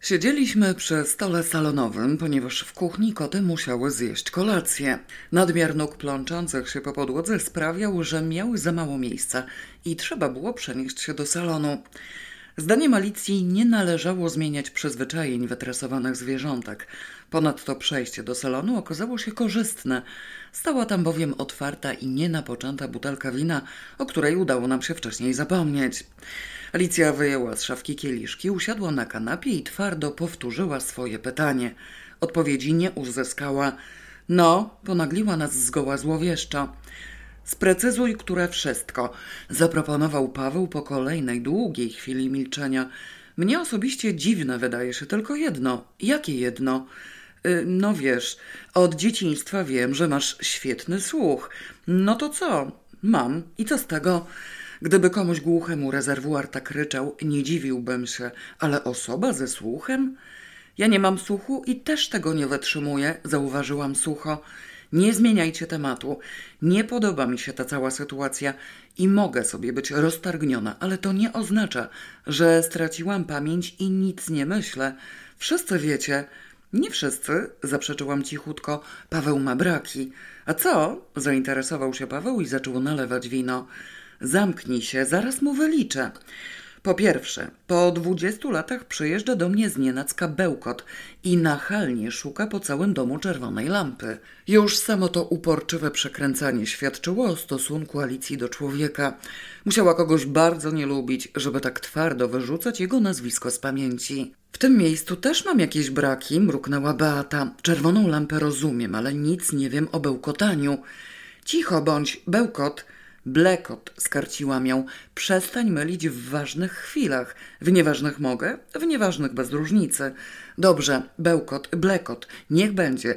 Siedzieliśmy przy stole salonowym, ponieważ w kuchni koty musiały zjeść kolację. Nadmiar nóg plączących się po podłodze sprawiał, że miały za mało miejsca i trzeba było przenieść się do salonu. Zdaniem Alicji nie należało zmieniać przyzwyczajeń wytresowanych zwierzątek. Ponadto przejście do salonu okazało się korzystne. Stała tam bowiem otwarta i nienapoczęta butelka wina, o której udało nam się wcześniej zapomnieć. Alicja wyjęła z szafki kieliszki, usiadła na kanapie i twardo powtórzyła swoje pytanie. Odpowiedzi nie uzyskała. No, ponagliła nas zgoła złowieszczo. Sprecyzuj, które wszystko, zaproponował Paweł po kolejnej długiej chwili milczenia. Mnie osobiście dziwne wydaje się tylko jedno. Jakie jedno? Y, no wiesz, od dzieciństwa wiem, że masz świetny słuch. No to co? Mam. I co z tego? Gdyby komuś głuchemu rezerwuar tak ryczał, nie dziwiłbym się, ale osoba ze słuchem? Ja nie mam słuchu i też tego nie wytrzymuję, zauważyłam sucho. Nie zmieniajcie tematu. Nie podoba mi się ta cała sytuacja i mogę sobie być roztargniona, ale to nie oznacza, że straciłam pamięć i nic nie myślę. Wszyscy wiecie. Nie wszyscy, zaprzeczyłam cichutko. Paweł ma braki. A co? Zainteresował się Paweł i zaczął nalewać wino. Zamknij się, zaraz mu wyliczę. Po pierwsze, po dwudziestu latach przyjeżdża do mnie znienacka bełkot i nachalnie szuka po całym domu czerwonej lampy. Już samo to uporczywe przekręcanie świadczyło o stosunku Alicji do człowieka. Musiała kogoś bardzo nie lubić, żeby tak twardo wyrzucać jego nazwisko z pamięci. W tym miejscu też mam jakieś braki, mruknęła Beata. Czerwoną lampę rozumiem, ale nic nie wiem o bełkotaniu. Cicho bądź, bełkot – Blekot, skarciłam ją. Przestań mylić w ważnych chwilach. W nieważnych mogę, w nieważnych bez różnicy. Dobrze, bełkot, blekot, niech będzie.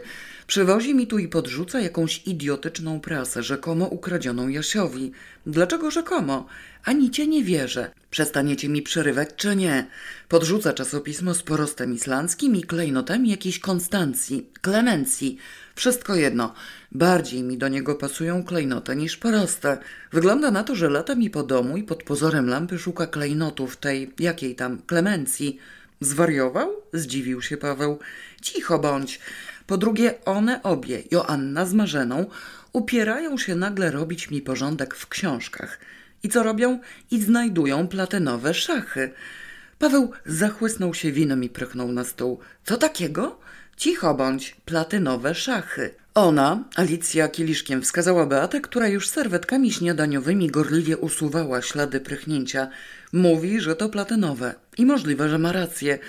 Przywozi mi tu i podrzuca jakąś idiotyczną prasę, rzekomo ukradzioną Jasiowi. Dlaczego rzekomo? Ani cię nie wierzę. Przestaniecie mi przerywać czy nie? Podrzuca czasopismo z porostem islandzkim i klejnotami jakiejś Konstancji, Klemencji. Wszystko jedno. Bardziej mi do niego pasują klejnoty niż proste. Wygląda na to, że lata mi po domu i pod pozorem lampy szuka klejnotów tej, jakiej tam, Klemencji. Zwariował? Zdziwił się Paweł. Cicho bądź. Po drugie, one obie, Joanna z Marzeną, upierają się nagle robić mi porządek w książkach. I co robią? I znajdują platynowe szachy. Paweł zachłysnął się winem i prychnął na stół. Co takiego? Cicho bądź, platynowe szachy. Ona, Alicja kieliszkiem wskazała Beatę, która już serwetkami śniadaniowymi gorliwie usuwała ślady prychnięcia. Mówi, że to platynowe i możliwe, że ma rację.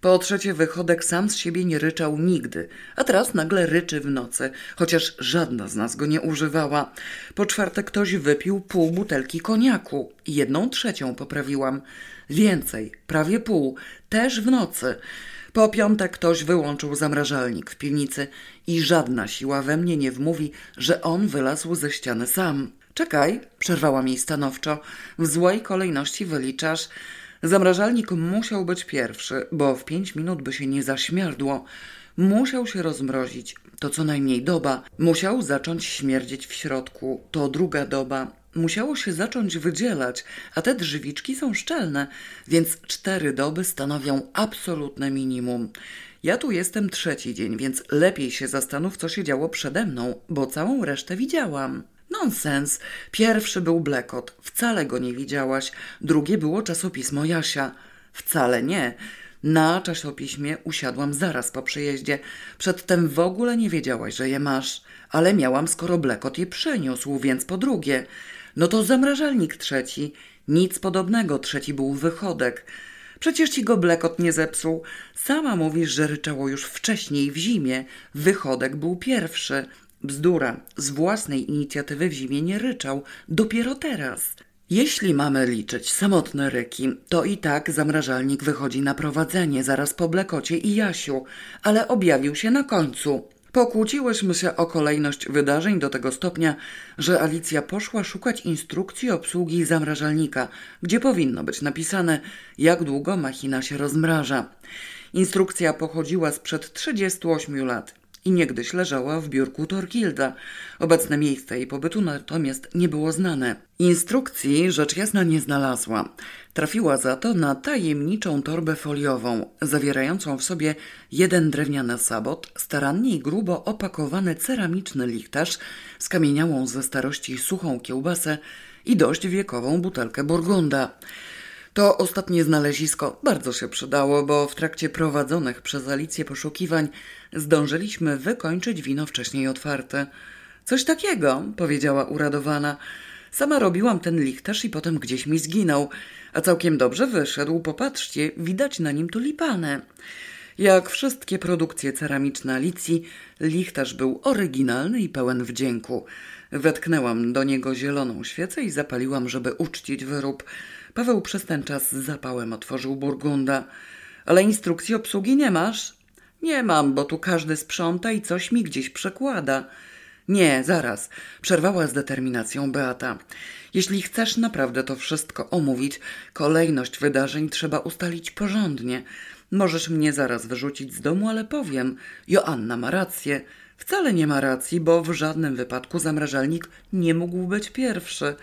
Po trzecie, wychodek sam z siebie nie ryczał nigdy, a teraz nagle ryczy w nocy, chociaż żadna z nas go nie używała. Po czwarte, ktoś wypił pół butelki koniaku. Jedną trzecią poprawiłam. Więcej, prawie pół, też w nocy. Po piąte ktoś wyłączył zamrażalnik w piwnicy i żadna siła we mnie nie wmówi, że on wylazł ze ściany sam. Czekaj, przerwała mi stanowczo. W złej kolejności wyliczasz. Zamrażalnik musiał być pierwszy, bo w pięć minut by się nie zaśmierdło. Musiał się rozmrozić, to co najmniej doba. Musiał zacząć śmierdzieć w środku, to druga doba musiało się zacząć wydzielać, a te drzewiczki są szczelne, więc cztery doby stanowią absolutne minimum. Ja tu jestem trzeci dzień, więc lepiej się zastanów, co się działo przede mną, bo całą resztę widziałam. Nonsens. Pierwszy był Blekot. Wcale go nie widziałaś. Drugie było czasopismo Jasia. Wcale nie. Na czasopiśmie usiadłam zaraz po przyjeździe. Przedtem w ogóle nie wiedziałaś, że je masz. Ale miałam, skoro Blekot je przyniósł, więc po drugie. No to zamrażalnik trzeci. Nic podobnego, trzeci był wychodek. Przecież ci go blekot nie zepsuł. Sama mówisz, że ryczało już wcześniej w zimie. Wychodek był pierwszy. Bzdura. Z własnej inicjatywy w zimie nie ryczał. Dopiero teraz. Jeśli mamy liczyć samotne ryki, to i tak zamrażalnik wychodzi na prowadzenie zaraz po Blekocie i Jasiu, ale objawił się na końcu. Pokłóciłyśmy się o kolejność wydarzeń do tego stopnia, że Alicja poszła szukać instrukcji obsługi zamrażalnika, gdzie powinno być napisane, jak długo machina się rozmraża. Instrukcja pochodziła sprzed 38 lat i niegdyś leżała w biurku Torkilda. Obecne miejsce jej pobytu natomiast nie było znane. Instrukcji rzecz jasna nie znalazła. Trafiła za to na tajemniczą torbę foliową, zawierającą w sobie jeden drewniany sabot, starannie i grubo opakowany ceramiczny lichtarz, skamieniałą ze starości suchą kiełbasę i dość wiekową butelkę burgunda. To ostatnie znalezisko bardzo się przydało, bo w trakcie prowadzonych przez Alicję poszukiwań zdążyliśmy wykończyć wino wcześniej otwarte. Coś takiego, powiedziała uradowana. Sama robiłam ten lichtarz i potem gdzieś mi zginął, a całkiem dobrze wyszedł. Popatrzcie, widać na nim tulipany. Jak wszystkie produkcje ceramiczne Alicji, lichtarz był oryginalny i pełen wdzięku. Wetknęłam do niego zieloną świecę i zapaliłam, żeby uczcić wyrób. Paweł przez ten czas z zapałem otworzył burgunda. Ale instrukcji obsługi nie masz? Nie mam, bo tu każdy sprząta i coś mi gdzieś przekłada. Nie, zaraz, przerwała z determinacją Beata. Jeśli chcesz naprawdę to wszystko omówić, kolejność wydarzeń trzeba ustalić porządnie. Możesz mnie zaraz wyrzucić z domu, ale powiem, Joanna ma rację. Wcale nie ma racji, bo w żadnym wypadku zamrażalnik nie mógł być pierwszy.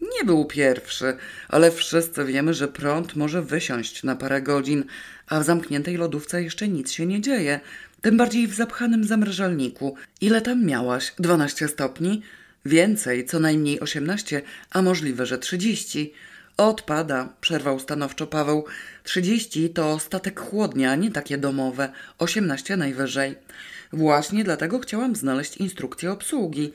Nie był pierwszy, ale wszyscy wiemy, że prąd może wysiąść na parę godzin, a w zamkniętej lodówce jeszcze nic się nie dzieje. Tym bardziej w zapchanym zamrażalniku. Ile tam miałaś? 12 stopni? Więcej, co najmniej 18, a możliwe, że 30. Odpada, przerwał stanowczo Paweł. 30 to statek chłodnia, nie takie domowe. 18 najwyżej. Właśnie dlatego chciałam znaleźć instrukcję obsługi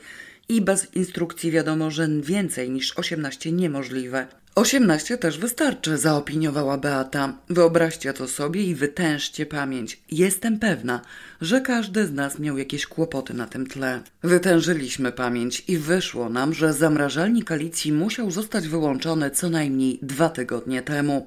i bez instrukcji wiadomo, że więcej niż 18 niemożliwe. 18 też wystarczy, zaopiniowała Beata. Wyobraźcie to sobie i wytężcie pamięć. Jestem pewna, że każdy z nas miał jakieś kłopoty na tym tle. Wytężyliśmy pamięć i wyszło nam, że zamrażalnik Alicji musiał zostać wyłączony co najmniej dwa tygodnie temu.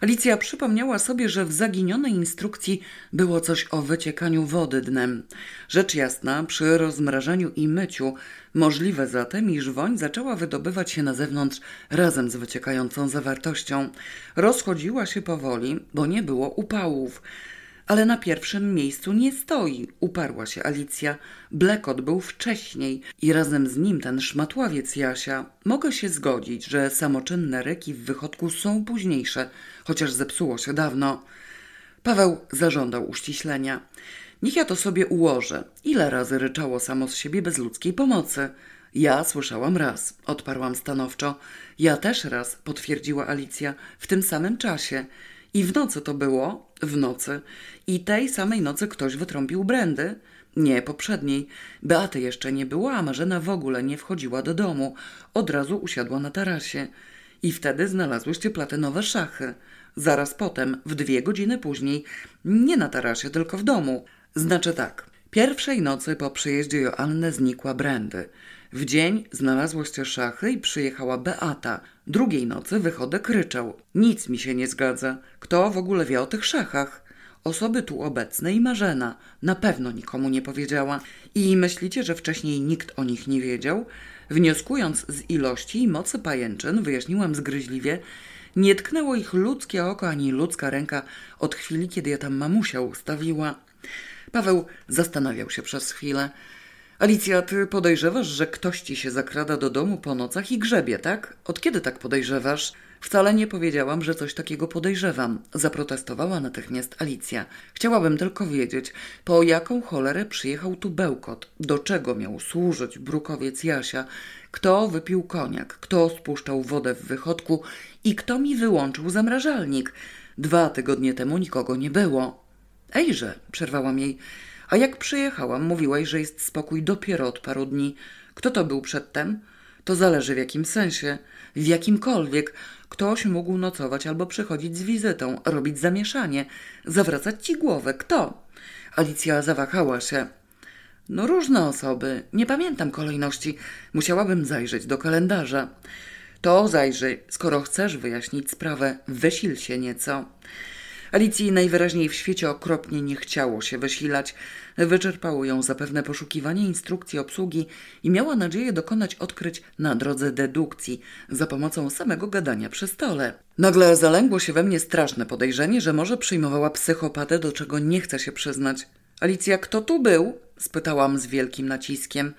Alicja przypomniała sobie, że w zaginionej instrukcji było coś o wyciekaniu wody dnem. Rzecz jasna, przy rozmrażaniu i myciu możliwe zatem, iż woń zaczęła wydobywać się na zewnątrz razem z wyciekającą zawartością. Rozchodziła się powoli, bo nie było upałów. Ale na pierwszym miejscu nie stoi, uparła się Alicja. Blekot był wcześniej i razem z nim ten szmatławiec Jasia. Mogę się zgodzić, że samoczynne reki w wychodku są późniejsze, chociaż zepsuło się dawno. Paweł zażądał uściślenia. Niech ja to sobie ułożę. Ile razy ryczało samo z siebie bez ludzkiej pomocy? Ja słyszałam raz, odparłam stanowczo. Ja też raz, potwierdziła Alicja, w tym samym czasie. I w nocy to było, w nocy. I tej samej nocy ktoś wytrąbił brandy. Nie, poprzedniej. Beaty jeszcze nie było, a Marzena w ogóle nie wchodziła do domu. Od razu usiadła na tarasie. I wtedy znalazłyście platynowe szachy. Zaraz potem, w dwie godziny później, nie na tarasie, tylko w domu. Znaczy tak. Pierwszej nocy po przyjeździe Joanny znikła Brandy. W dzień znalazłyście szachy i przyjechała Beata. Drugiej nocy wychodek ryczał. Nic mi się nie zgadza. Kto w ogóle wie o tych szachach? Osoby tu obecne i Marzena. Na pewno nikomu nie powiedziała. I myślicie, że wcześniej nikt o nich nie wiedział? Wnioskując z ilości i mocy pajęczyn, wyjaśniłam zgryźliwie, nie tknęło ich ludzkie oko ani ludzka ręka od chwili, kiedy ja tam mamusia ustawiła. Paweł zastanawiał się przez chwilę. Alicja, ty podejrzewasz, że ktoś ci się zakrada do domu po nocach i grzebie, tak? Od kiedy tak podejrzewasz? Wcale nie powiedziałam, że coś takiego podejrzewam, zaprotestowała natychmiast Alicja. Chciałabym tylko wiedzieć, po jaką cholerę przyjechał tu bełkot, do czego miał służyć brukowiec Jasia, kto wypił koniak, kto spuszczał wodę w wychodku i kto mi wyłączył zamrażalnik. Dwa tygodnie temu nikogo nie było. Ejże, przerwałam jej. A jak przyjechałam, mówiłaś, że jest spokój dopiero od paru dni. Kto to był przedtem? To zależy w jakim sensie. W jakimkolwiek. Ktoś mógł nocować albo przychodzić z wizytą, robić zamieszanie, zawracać ci głowę. Kto? Alicja zawahała się. No różne osoby. Nie pamiętam kolejności. Musiałabym zajrzeć do kalendarza. To zajrzyj. Skoro chcesz wyjaśnić sprawę, wysil się nieco. Alicji najwyraźniej w świecie okropnie nie chciało się wysilać. Wyczerpało ją zapewne poszukiwanie instrukcji obsługi i miała nadzieję dokonać odkryć na drodze dedukcji za pomocą samego gadania przy stole. Nagle zalęgło się we mnie straszne podejrzenie, że może przyjmowała psychopatę, do czego nie chce się przyznać. Alicja, kto tu był? spytałam z wielkim naciskiem.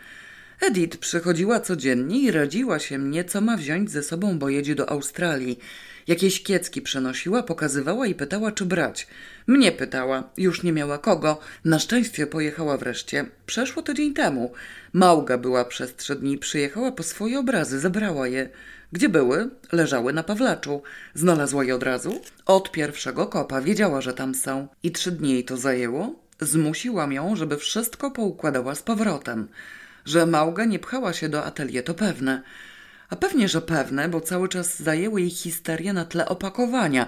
Edith przychodziła codziennie i radziła się mnie, co ma wziąć ze sobą, bo jedzie do Australii. Jakieś kiecki przenosiła, pokazywała i pytała, czy brać. Mnie pytała, już nie miała kogo. Na szczęście pojechała wreszcie. Przeszło tydzień temu. Małga była przez trzy dni, przyjechała po swoje obrazy, zabrała je. Gdzie były? Leżały na Pawlaczu. Znalazła je od razu? Od pierwszego kopa wiedziała, że tam są. I trzy dni jej to zajęło? Zmusiłam ją, żeby wszystko poukładała z powrotem. Że Małga nie pchała się do atelier, to pewne. A pewnie, że pewne, bo cały czas zajęły jej histerie na tle opakowania.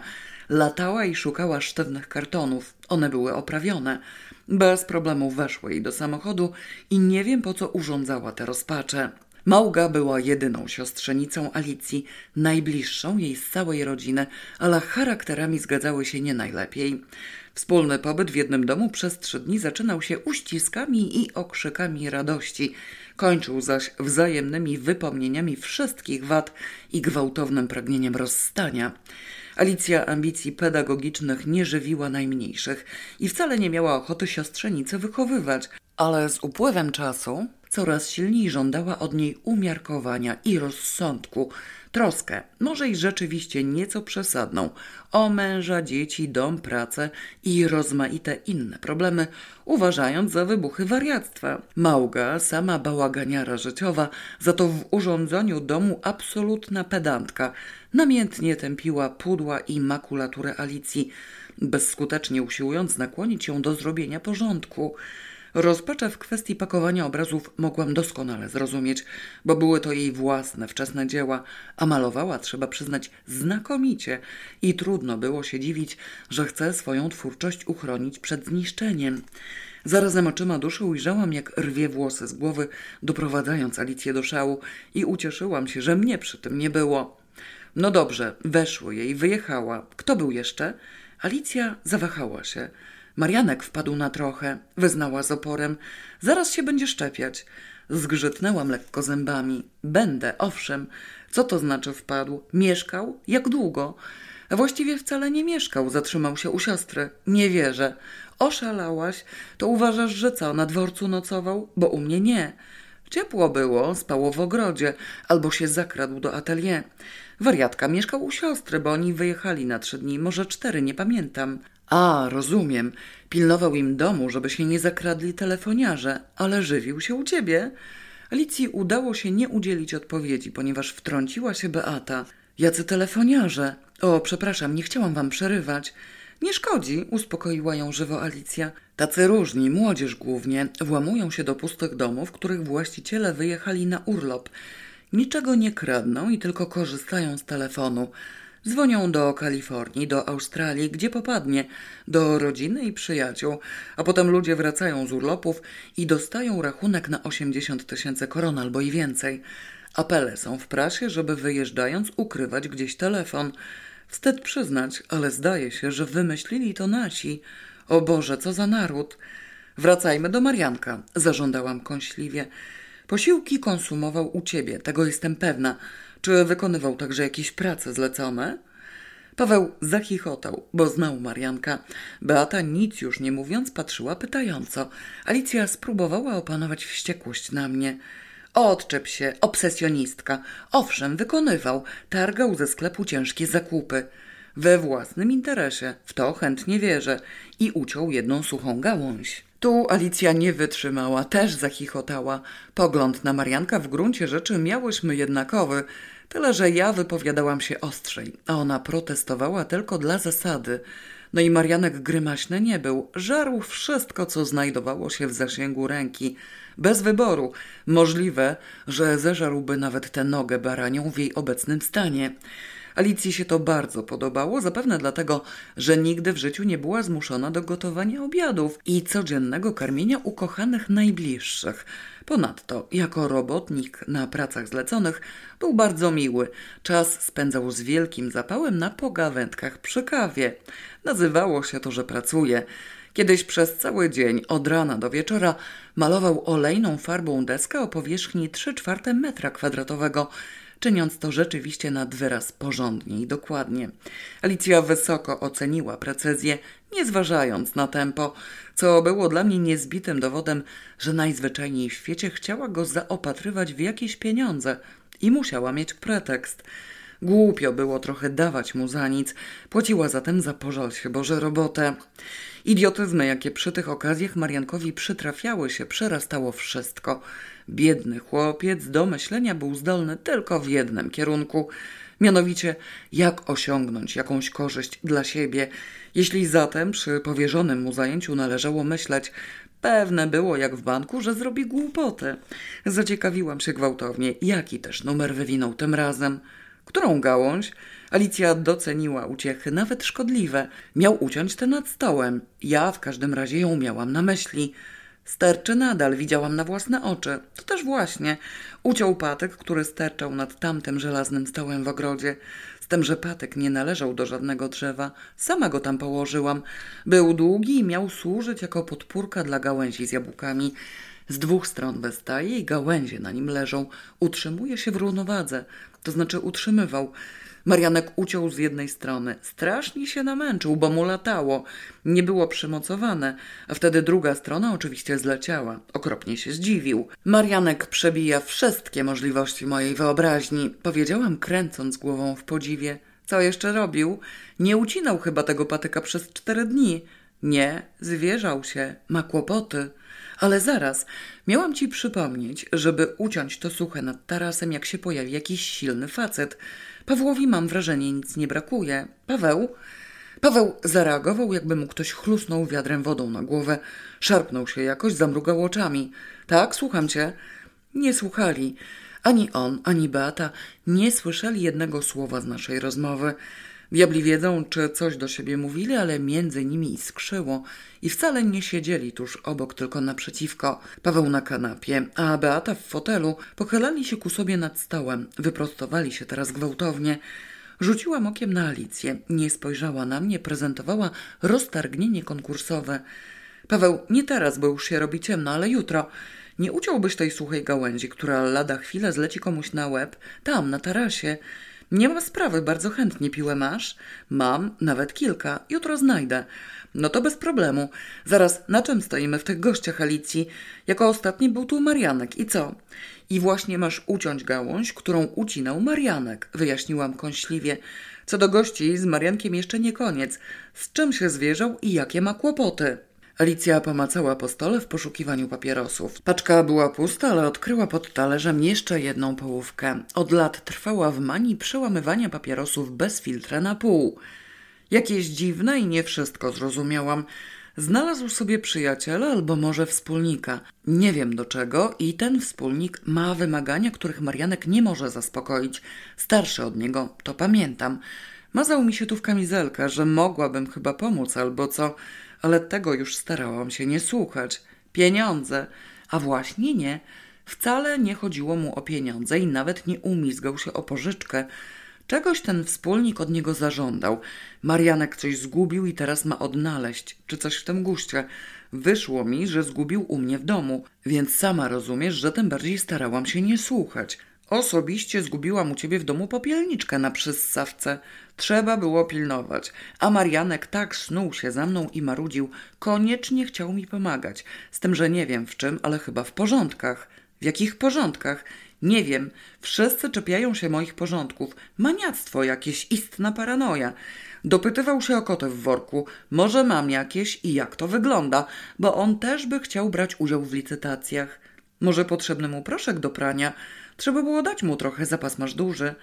Latała i szukała sztywnych kartonów. One były oprawione. Bez problemu weszły jej do samochodu i nie wiem po co urządzała te rozpacze. Małga była jedyną siostrzenicą Alicji, najbliższą jej z całej rodziny, ale charakterami zgadzały się nie najlepiej. Wspólny pobyt w jednym domu przez trzy dni zaczynał się uściskami i okrzykami radości, kończył zaś wzajemnymi wypomnieniami wszystkich wad i gwałtownym pragnieniem rozstania. Alicja ambicji pedagogicznych nie żywiła najmniejszych i wcale nie miała ochoty siostrzenicy wychowywać, ale z upływem czasu coraz silniej żądała od niej umiarkowania i rozsądku, troskę, może i rzeczywiście nieco przesadną, o męża, dzieci, dom, pracę i rozmaite inne problemy, uważając za wybuchy wariactwa. Małga, sama bałaganiara życiowa, za to w urządzaniu domu absolutna pedantka, namiętnie tępiła pudła i makulaturę Alicji, bezskutecznie usiłując nakłonić ją do zrobienia porządku. Rozpaczę w kwestii pakowania obrazów mogłam doskonale zrozumieć, bo były to jej własne, wczesne dzieła, a malowała, trzeba przyznać, znakomicie i trudno było się dziwić, że chce swoją twórczość uchronić przed zniszczeniem. Zarazem oczyma duszy ujrzałam, jak rwie włosy z głowy, doprowadzając Alicję do szału i ucieszyłam się, że mnie przy tym nie było. No dobrze, weszło jej, wyjechała. Kto był jeszcze? Alicja zawahała się. Marianek wpadł na trochę, wyznała z oporem. Zaraz się będzie szczepiać. Zgrzytnęłam lekko zębami. Będę, owszem. Co to znaczy wpadł? Mieszkał? Jak długo? Właściwie wcale nie mieszkał, zatrzymał się u siostry. Nie wierzę. Oszalałaś? To uważasz, że co, na dworcu nocował? Bo u mnie nie. Ciepło było, spało w ogrodzie, albo się zakradł do atelier. Wariatka mieszkał u siostry, bo oni wyjechali na trzy dni, może cztery, nie pamiętam. A, rozumiem. Pilnował im domu, żeby się nie zakradli telefoniarze, ale żywił się u ciebie. Alicji udało się nie udzielić odpowiedzi, ponieważ wtrąciła się Beata. Jacy telefoniarze? O, przepraszam, nie chciałam wam przerywać. Nie szkodzi, uspokoiła ją żywo Alicja. Tacy różni, młodzież głównie, włamują się do pustych domów, których właściciele wyjechali na urlop. Niczego nie kradną i tylko korzystają z telefonu. Dzwonią do Kalifornii, do Australii, gdzie popadnie, do rodziny i przyjaciół, a potem ludzie wracają z urlopów i dostają rachunek na 80 tysięcy koron albo i więcej. Apele są w prasie, żeby wyjeżdżając ukrywać gdzieś telefon. Wstyd przyznać, ale zdaje się, że wymyślili to nasi. O Boże, co za naród! Wracajmy do Marianka, zażądałam kąśliwie. Posiłki konsumował u ciebie, tego jestem pewna. Czy wykonywał także jakieś prace zlecone? Paweł zachichotał, bo znał Marianka. Beata nic już nie mówiąc patrzyła pytająco. Alicja spróbowała opanować wściekłość na mnie. Odczep się, obsesjonistka. Owszem, wykonywał. Targał ze sklepu ciężkie zakupy. We własnym interesie. W to chętnie wierzę. I uciął jedną suchą gałąź. Tu Alicja nie wytrzymała, też zachichotała. Pogląd na Marianka w gruncie rzeczy miałyśmy jednakowy, tyle że ja wypowiadałam się ostrzej, a ona protestowała tylko dla zasady. No i Marianek grymaśny nie był, żarł wszystko, co znajdowało się w zasięgu ręki. Bez wyboru. Możliwe, że zeżarłby nawet tę nogę baranią w jej obecnym stanie. Alicji się to bardzo podobało, zapewne dlatego, że nigdy w życiu nie była zmuszona do gotowania obiadów i codziennego karmienia ukochanych najbliższych. Ponadto, jako robotnik na pracach zleconych, był bardzo miły. Czas spędzał z wielkim zapałem na pogawędkach przy kawie. Nazywało się to, że pracuje. Kiedyś przez cały dzień, od rana do wieczora, malował olejną farbą deskę o powierzchni 3 czwarte metra kwadratowego czyniąc to rzeczywiście nad wyraz porządnie i dokładnie. Alicja wysoko oceniła precyzję, nie zważając na tempo, co było dla mnie niezbitym dowodem, że najzwyczajniej w świecie chciała go zaopatrywać w jakieś pieniądze i musiała mieć pretekst – Głupio było trochę dawać mu za nic, płaciła zatem za pożal się Boże robotę. Idiotyzmy, jakie przy tych okazjach Mariankowi przytrafiały się, przerastało wszystko. Biedny chłopiec do myślenia był zdolny tylko w jednym kierunku, mianowicie jak osiągnąć jakąś korzyść dla siebie. Jeśli zatem przy powierzonym mu zajęciu należało myśleć, Pewne było, jak w banku, że zrobi głupotę. Zaciekawiłam się gwałtownie, jaki też numer wywinął tym razem. Którą gałąź? Alicja doceniła uciechy, nawet szkodliwe. Miał uciąć te nad stołem. Ja w każdym razie ją miałam na myśli. Sterczy nadal, widziałam na własne oczy. To też właśnie. Uciął patyk, który sterczał nad tamtym żelaznym stołem w ogrodzie. Z tym, że patyk nie należał do żadnego drzewa. Sama go tam położyłam. Był długi i miał służyć jako podpórka dla gałęzi z jabłkami. Z dwóch stron wystaje i gałęzie na nim leżą. Utrzymuje się w równowadze to znaczy utrzymywał. Marianek uciął z jednej strony. Strasznie się namęczył, bo mu latało. Nie było przymocowane, a wtedy druga strona oczywiście zleciała. Okropnie się zdziwił. Marianek przebija wszystkie możliwości mojej wyobraźni, powiedziałam kręcąc głową w podziwie. Co jeszcze robił? Nie ucinał chyba tego patyka przez cztery dni. Nie, zwierzał się, ma kłopoty. Ale zaraz, miałam ci przypomnieć, żeby uciąć to suche nad tarasem, jak się pojawi jakiś silny facet. Pawłowi mam wrażenie nic nie brakuje. Paweł? Paweł zareagował, jakby mu ktoś chlusnął wiadrem wodą na głowę. Szarpnął się jakoś, zamrugał oczami. Tak, słucham cię. Nie słuchali. Ani on, ani Beata nie słyszeli jednego słowa z naszej rozmowy. Diabli wiedzą, czy coś do siebie mówili, ale między nimi iskrzyło i wcale nie siedzieli tuż obok, tylko naprzeciwko. Paweł na kanapie, a Beata w fotelu pochylali się ku sobie nad stołem. Wyprostowali się teraz gwałtownie. Rzuciłam okiem na Alicję. Nie spojrzała na mnie, prezentowała roztargnienie konkursowe. Paweł, nie teraz, bo już się robi ciemno, ale jutro. Nie uciąłbyś tej suchej gałęzi, która lada chwilę zleci komuś na łeb, tam, na tarasie. Nie ma sprawy, bardzo chętnie piłę masz. Mam, nawet kilka. Jutro znajdę. No to bez problemu. Zaraz, na czym stoimy w tych gościach Alicji? Jako ostatni był tu Marianek. I co? I właśnie masz uciąć gałąź, którą ucinał Marianek, wyjaśniłam kąśliwie. Co do gości, z Mariankiem jeszcze nie koniec. Z czym się zwierzał i jakie ma kłopoty? Alicja pomacała po stole w poszukiwaniu papierosów. Paczka była pusta, ale odkryła pod talerzem jeszcze jedną połówkę. Od lat trwała w manii przełamywania papierosów bez filtra na pół. Jakieś dziwne i nie wszystko zrozumiałam. Znalazł sobie przyjaciela albo może wspólnika. Nie wiem do czego i ten wspólnik ma wymagania, których Marianek nie może zaspokoić. Starszy od niego, to pamiętam. Mazał mi się tu w kamizelkę, że mogłabym chyba pomóc albo co ale tego już starałam się nie słuchać. Pieniądze, a właśnie nie. Wcale nie chodziło mu o pieniądze i nawet nie umizgał się o pożyczkę. Czegoś ten wspólnik od niego zażądał. Marianek coś zgubił i teraz ma odnaleźć, czy coś w tym guście. Wyszło mi, że zgubił u mnie w domu, więc sama rozumiesz, że tym bardziej starałam się nie słuchać. Osobiście zgubiłam u ciebie w domu popielniczkę na przyssawce. Trzeba było pilnować. A Marianek tak snuł się za mną i marudził. Koniecznie chciał mi pomagać. Z tym, że nie wiem w czym, ale chyba w porządkach. W jakich porządkach? Nie wiem. Wszyscy czepiają się moich porządków. Maniactwo jakieś, istna paranoja. Dopytywał się o koty w worku. Może mam jakieś i jak to wygląda, bo on też by chciał brać udział w licytacjach. Może potrzebny mu proszek do prania. Trzeba było dać mu trochę, zapas masz duży.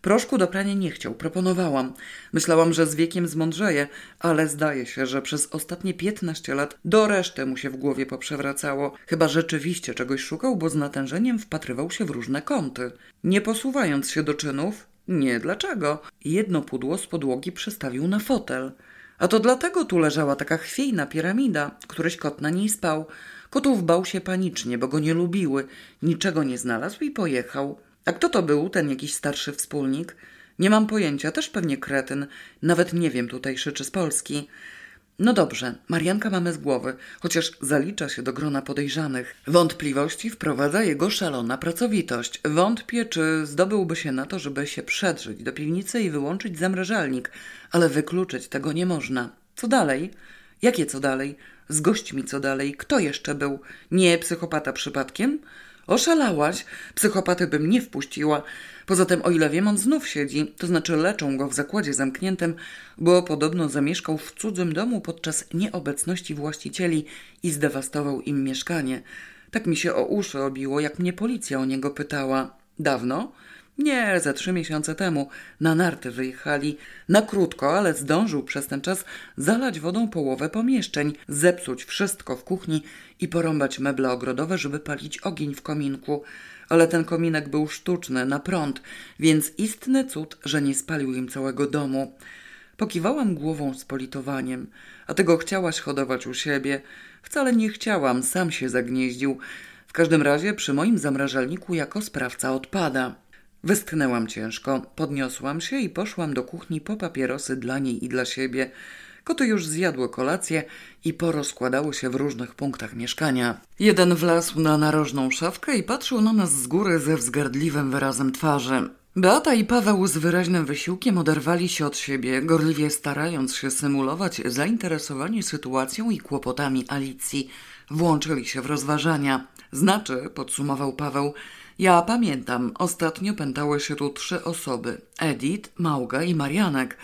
Proszku do prania nie chciał, proponowałam. Myślałam, że z wiekiem zmądrzeje, ale zdaje się, że przez ostatnie piętnaście lat do reszty mu się w głowie poprzewracało. Chyba rzeczywiście czegoś szukał, bo z natężeniem wpatrywał się w różne kąty. Nie posuwając się do czynów, nie dlaczego. Jedno pudło z podłogi przestawił na fotel. A to dlatego tu leżała taka chwiejna piramida. Któryś kot na niej spał. Kotów bał się panicznie, bo go nie lubiły. Niczego nie znalazł i pojechał. A kto to był, ten jakiś starszy wspólnik? Nie mam pojęcia, też pewnie kretyn. Nawet nie wiem tutejszy czy z Polski. No dobrze, Marianka mamy z głowy, chociaż zalicza się do grona podejrzanych. Wątpliwości wprowadza jego szalona pracowitość. Wątpię, czy zdobyłby się na to, żeby się przedrzeć do piwnicy i wyłączyć zamrażalnik, ale wykluczyć tego nie można. Co dalej? Jakie co dalej? Z gośćmi co dalej? Kto jeszcze był? Nie psychopata przypadkiem? Oszalałaś? Psychopaty bym nie wpuściła. Poza tym, o ile wiem, on znów siedzi, to znaczy leczą go w zakładzie zamkniętym, bo podobno zamieszkał w cudzym domu podczas nieobecności właścicieli i zdewastował im mieszkanie. Tak mi się o uszy obiło, jak mnie policja o niego pytała. Dawno? Nie, ze trzy miesiące temu. Na narty wyjechali. Na krótko, ale zdążył przez ten czas zalać wodą połowę pomieszczeń, zepsuć wszystko w kuchni i porąbać meble ogrodowe, żeby palić ogień w kominku. Ale ten kominek był sztuczny, na prąd, więc istny cud, że nie spalił im całego domu. Pokiwałam głową z politowaniem. A tego chciałaś hodować u siebie? Wcale nie chciałam, sam się zagnieździł. W każdym razie przy moim zamrażalniku jako sprawca odpada. Westchnęłam ciężko, podniosłam się i poszłam do kuchni po papierosy dla niej i dla siebie. Koty już zjadły kolację i porozkładały się w różnych punktach mieszkania. Jeden wlazł na narożną szafkę i patrzył na nas z góry ze wzgardliwym wyrazem twarzy. Beata i Paweł z wyraźnym wysiłkiem oderwali się od siebie, gorliwie starając się symulować zainteresowanie sytuacją i kłopotami Alicji. Włączyli się w rozważania. Znaczy, podsumował Paweł, ja pamiętam, ostatnio pętały się tu trzy osoby: Edith, Małga i Marianek.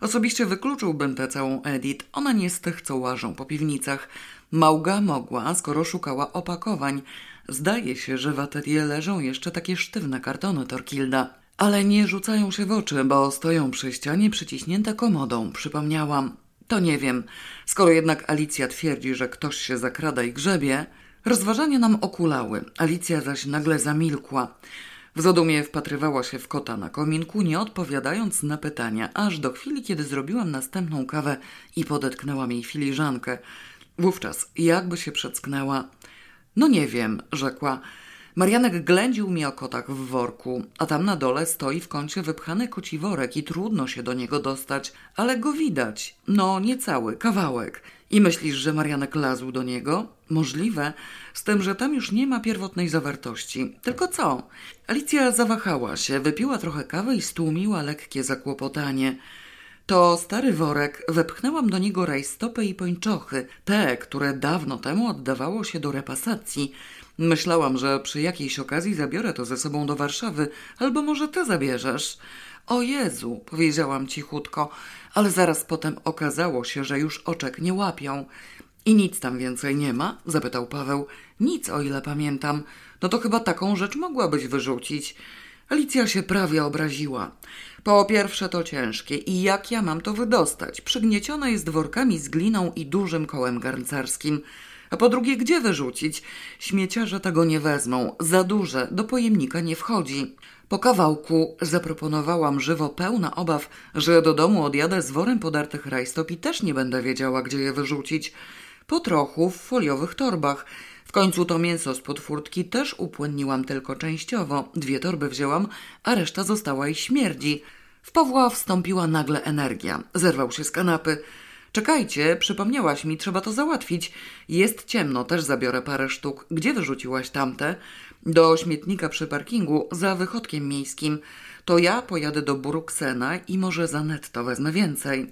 Osobiście wykluczyłbym tę całą Edith. Ona nie z tych, co łażą po piwnicach. Małga mogła, skoro szukała opakowań. Zdaje się, że w atelier leżą jeszcze takie sztywne kartony Torkilda. Ale nie rzucają się w oczy, bo stoją przy ścianie przyciśnięte komodą, przypomniałam. To nie wiem. Skoro jednak Alicja twierdzi, że ktoś się zakrada i grzebie, Rozważania nam okulały, Alicja zaś nagle zamilkła. W zadumie wpatrywała się w kota na kominku, nie odpowiadając na pytania, aż do chwili, kiedy zrobiłam następną kawę i podetknęłam jej filiżankę. Wówczas jakby się przecknęła. No nie wiem, rzekła. Marianek ględził mi o kotach w worku, a tam na dole stoi w kącie wypchany koci worek i trudno się do niego dostać, ale go widać. No, nie cały, kawałek. I myślisz, że Marianek lazł do niego? Możliwe, z tym, że tam już nie ma pierwotnej zawartości. Tylko co? Alicja zawahała się, wypiła trochę kawy i stłumiła lekkie zakłopotanie. To stary worek, wepchnęłam do niego rajstopy i pończochy, te, które dawno temu oddawało się do repasacji. Myślałam, że przy jakiejś okazji zabiorę to ze sobą do Warszawy, albo może ty zabierzesz. O Jezu, powiedziałam cichutko, ale zaraz potem okazało się, że już oczek nie łapią. I nic tam więcej nie ma? zapytał Paweł. Nic, o ile pamiętam. No to chyba taką rzecz mogłabyś wyrzucić. Alicja się prawie obraziła. Po pierwsze to ciężkie i jak ja mam to wydostać? Przygniecione jest workami z gliną i dużym kołem garncarskim. A po drugie, gdzie wyrzucić? Śmieciarze tego nie wezmą. Za duże, do pojemnika nie wchodzi. Po kawałku zaproponowałam żywo pełna obaw, że do domu odjadę z worem podartych rajstop i też nie będę wiedziała, gdzie je wyrzucić. Po trochu w foliowych torbach. W końcu to mięso z podfurtki też upłynniłam tylko częściowo. Dwie torby wzięłam, a reszta została i śmierdzi. W Pawła wstąpiła nagle energia. Zerwał się z kanapy. Czekajcie, przypomniałaś mi, trzeba to załatwić. Jest ciemno, też zabiorę parę sztuk. Gdzie wyrzuciłaś tamte? Do śmietnika przy parkingu, za wychodkiem miejskim. To ja pojadę do Bruksena i może za netto wezmę więcej.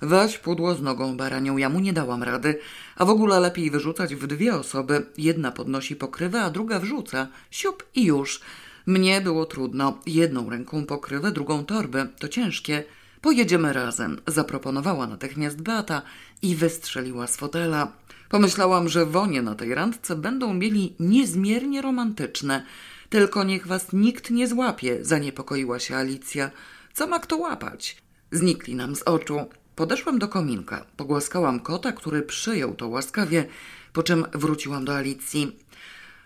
Weź pudło z nogą baranią, ja mu nie dałam rady. A w ogóle lepiej wyrzucać w dwie osoby. Jedna podnosi pokrywę, a druga wrzuca. Siup i już. Mnie było trudno. Jedną ręką pokrywę, drugą torbę. To ciężkie. Pojedziemy razem, zaproponowała natychmiast Beata i wystrzeliła z fotela. Pomyślałam, że wonie na tej randce będą mieli niezmiernie romantyczne. Tylko niech was nikt nie złapie, zaniepokoiła się Alicja. Co ma kto łapać? Znikli nam z oczu. Podeszłam do kominka, pogłaskałam kota, który przyjął to łaskawie, po czym wróciłam do Alicji.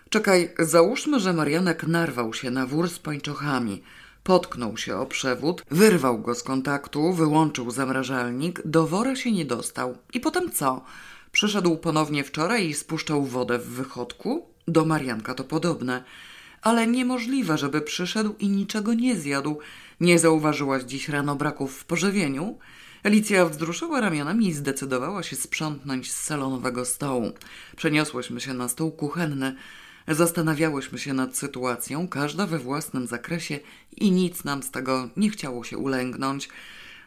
Czekaj, załóżmy, że Marianek narwał się na wór z pończochami. Potknął się o przewód, wyrwał go z kontaktu, wyłączył zamrażalnik, do wora się nie dostał. I potem co? Przyszedł ponownie wczoraj i spuszczał wodę w wychodku? Do Marianka to podobne. Ale niemożliwe, żeby przyszedł i niczego nie zjadł. Nie zauważyłaś dziś rano braków w pożywieniu? Alicja wzruszyła ramionami i zdecydowała się sprzątnąć z salonowego stołu. Przeniosłyśmy się na stół kuchenny. Zastanawiałyśmy się nad sytuacją, każda we własnym zakresie i nic nam z tego nie chciało się ulęgnąć.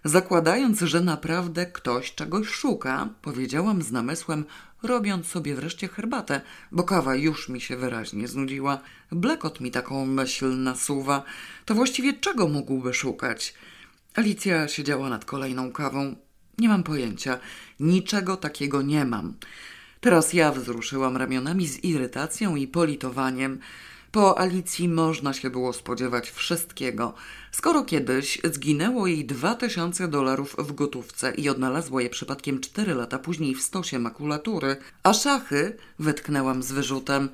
Zakładając, że naprawdę ktoś czegoś szuka, powiedziałam z namysłem, robiąc sobie wreszcie herbatę, bo kawa już mi się wyraźnie znudziła. Blekot mi taką myśl nasuwa. To właściwie czego mógłby szukać? Alicja siedziała nad kolejną kawą. Nie mam pojęcia. Niczego takiego nie mam. Teraz ja wzruszyłam ramionami z irytacją i politowaniem. Po Alicji można się było spodziewać wszystkiego. Skoro kiedyś zginęło jej dwa tysiące dolarów w gotówce i odnalazła je przypadkiem cztery lata później w stosie makulatury, a szachy wytknęłam z wyrzutem.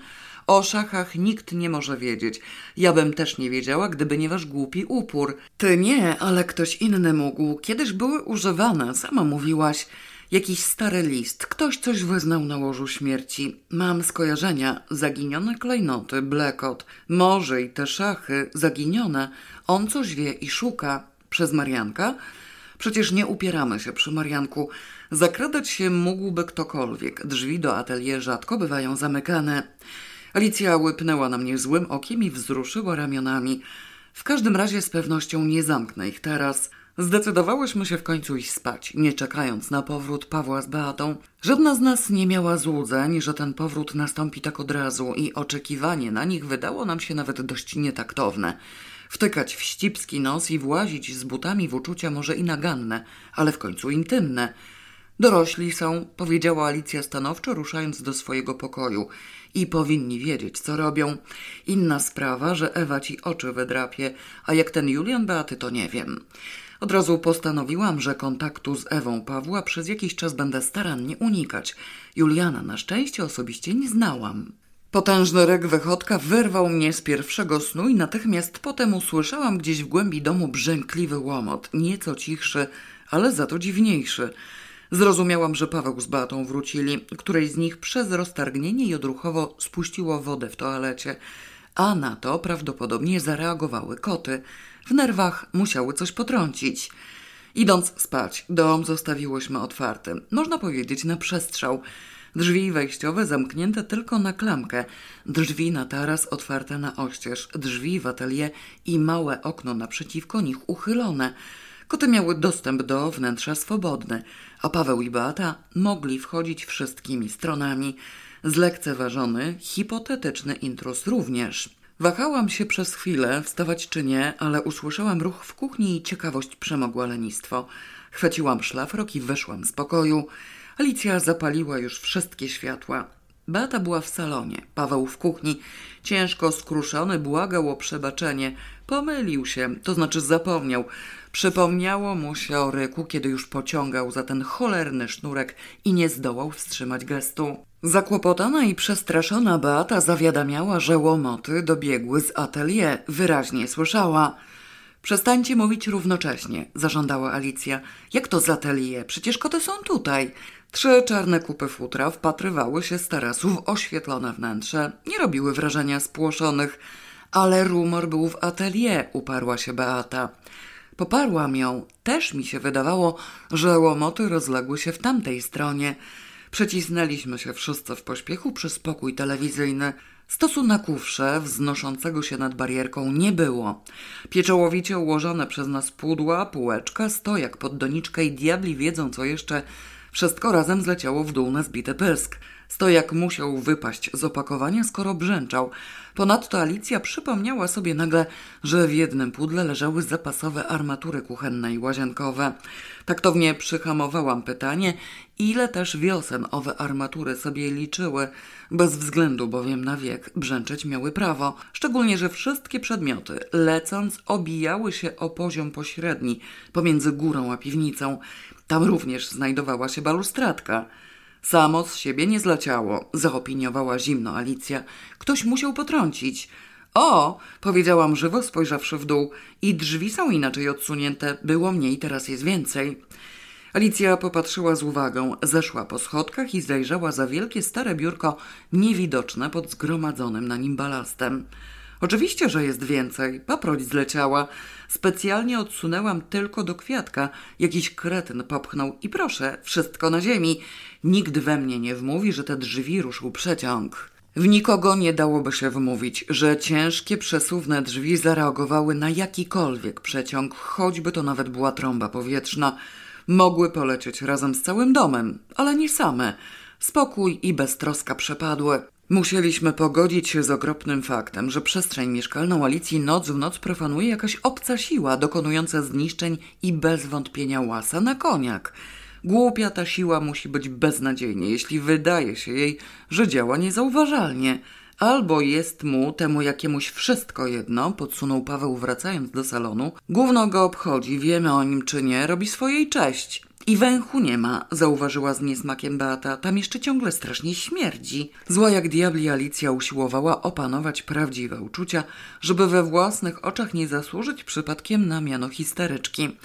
O szachach nikt nie może wiedzieć. Ja bym też nie wiedziała, gdyby nie wasz głupi upór. Ty nie, ale ktoś inny mógł. Kiedyś były używane, sama mówiłaś. Jakiś stary list, ktoś coś wyznał na łożu śmierci. Mam skojarzenia, zaginione klejnoty, blekot, może i te szachy, zaginione. On coś wie i szuka. Przez Marianka? Przecież nie upieramy się przy Marianku. Zakradać się mógłby ktokolwiek. Drzwi do atelier rzadko bywają zamykane. Alicja łypnęła na mnie złym okiem i wzruszyła ramionami. W każdym razie z pewnością nie zamknę ich teraz. Zdecydowałyśmy się w końcu iść spać, nie czekając na powrót Pawła z Beatą. Żadna z nas nie miała złudzeń, że ten powrót nastąpi tak od razu i oczekiwanie na nich wydało nam się nawet dość nietaktowne. Wtykać w ścipski nos i włazić z butami w uczucia może i naganne, ale w końcu intymne. Dorośli są, powiedziała Alicja stanowczo, ruszając do swojego pokoju. I powinni wiedzieć, co robią. Inna sprawa, że Ewa ci oczy wydrapie, a jak ten Julian Beaty, to nie wiem. Od razu postanowiłam, że kontaktu z Ewą Pawła przez jakiś czas będę starannie unikać. Juliana na szczęście osobiście nie znałam. Potężny ryk wychodka wyrwał mnie z pierwszego snu i natychmiast potem usłyszałam gdzieś w głębi domu brzękliwy łomot, nieco cichszy, ale za to dziwniejszy. Zrozumiałam, że Paweł z Beatą wrócili. Której z nich przez roztargnienie i odruchowo spuściło wodę w toalecie, a na to prawdopodobnie zareagowały koty. W nerwach musiały coś potrącić. Idąc spać, dom zostawiłyśmy otwarty. Można powiedzieć na przestrzał. Drzwi wejściowe zamknięte tylko na klamkę, drzwi na taras otwarte na oścież, drzwi w atelier i małe okno naprzeciwko nich uchylone. Koty miały dostęp do wnętrza swobodny, a Paweł i Beata mogli wchodzić wszystkimi stronami. Zlekceważony, hipotetyczny intrus również. Wahałam się przez chwilę, wstawać czy nie, ale usłyszałam ruch w kuchni i ciekawość przemogła lenistwo. Chwyciłam szlafrok i weszłam z pokoju. Alicja zapaliła już wszystkie światła. Beata była w salonie, Paweł w kuchni. Ciężko skruszony błagał o przebaczenie. Pomylił się, to znaczy zapomniał. Przypomniało mu się o ryku, kiedy już pociągał za ten cholerny sznurek i nie zdołał wstrzymać gestu. Zakłopotana i przestraszona Beata zawiadamiała, że łomoty dobiegły z atelier. Wyraźnie słyszała. Przestańcie mówić równocześnie, zażądała Alicja. Jak to z atelier? Przecież koty są tutaj. Trzy czarne kupy futra wpatrywały się z tarasu w oświetlone wnętrze. Nie robiły wrażenia spłoszonych. Ale rumor był w atelier, uparła się Beata. Poparłam ją. Też mi się wydawało, że łomoty rozległy się w tamtej stronie. Przecisnęliśmy się wszyscy w pośpiechu przy spokój telewizyjny. Stosu na wznoszącego się nad barierką, nie było. Pieczołowicie ułożone przez nas pudła, półeczka, stojak pod doniczkę i diabli wiedzą co jeszcze. Wszystko razem zleciało w dół na zbity pysk. Stojak musiał wypaść z opakowania, skoro brzęczał. Ponadto Alicja przypomniała sobie nagle, że w jednym pudle leżały zapasowe armatury kuchenne i łazienkowe. Taktownie przyhamowałam pytanie, ile też wiosen owe armatury sobie liczyły, bez względu bowiem na wiek brzęczeć miały prawo, szczególnie, że wszystkie przedmioty, lecąc, obijały się o poziom pośredni pomiędzy górą a piwnicą. Tam również znajdowała się balustradka. Samo z siebie nie zleciało, zaopiniowała zimno Alicja. Ktoś musiał potrącić. O, powiedziałam żywo, spojrzawszy w dół. I drzwi są inaczej odsunięte. Było mniej, teraz jest więcej. Alicja popatrzyła z uwagą, zeszła po schodkach i zajrzała za wielkie stare biurko, niewidoczne pod zgromadzonym na nim balastem. Oczywiście, że jest więcej. Paproć zleciała. Specjalnie odsunęłam tylko do kwiatka. Jakiś kretyn popchnął i proszę, wszystko na ziemi. Nikt we mnie nie wmówi, że te drzwi ruszył przeciąg. W nikogo nie dałoby się wmówić, że ciężkie, przesuwne drzwi zareagowały na jakikolwiek przeciąg, choćby to nawet była trąba powietrzna. Mogły polecieć razem z całym domem, ale nie same. Spokój i beztroska przepadły. Musieliśmy pogodzić się z okropnym faktem, że przestrzeń mieszkalną Alicji noc w noc profanuje jakaś obca siła dokonująca zniszczeń i bez wątpienia łasa na koniak. Głupia ta siła musi być beznadziejnie, jeśli wydaje się jej, że działa niezauważalnie. Albo jest mu, temu jakiemuś wszystko jedno, podsunął Paweł wracając do salonu. Gówno go obchodzi, wiemy o nim czy nie, robi swojej cześć. I węchu nie ma, zauważyła z niesmakiem Beata. Tam jeszcze ciągle strasznie śmierdzi. Zła jak diabli Alicja usiłowała opanować prawdziwe uczucia, żeby we własnych oczach nie zasłużyć przypadkiem na miano histeryczki.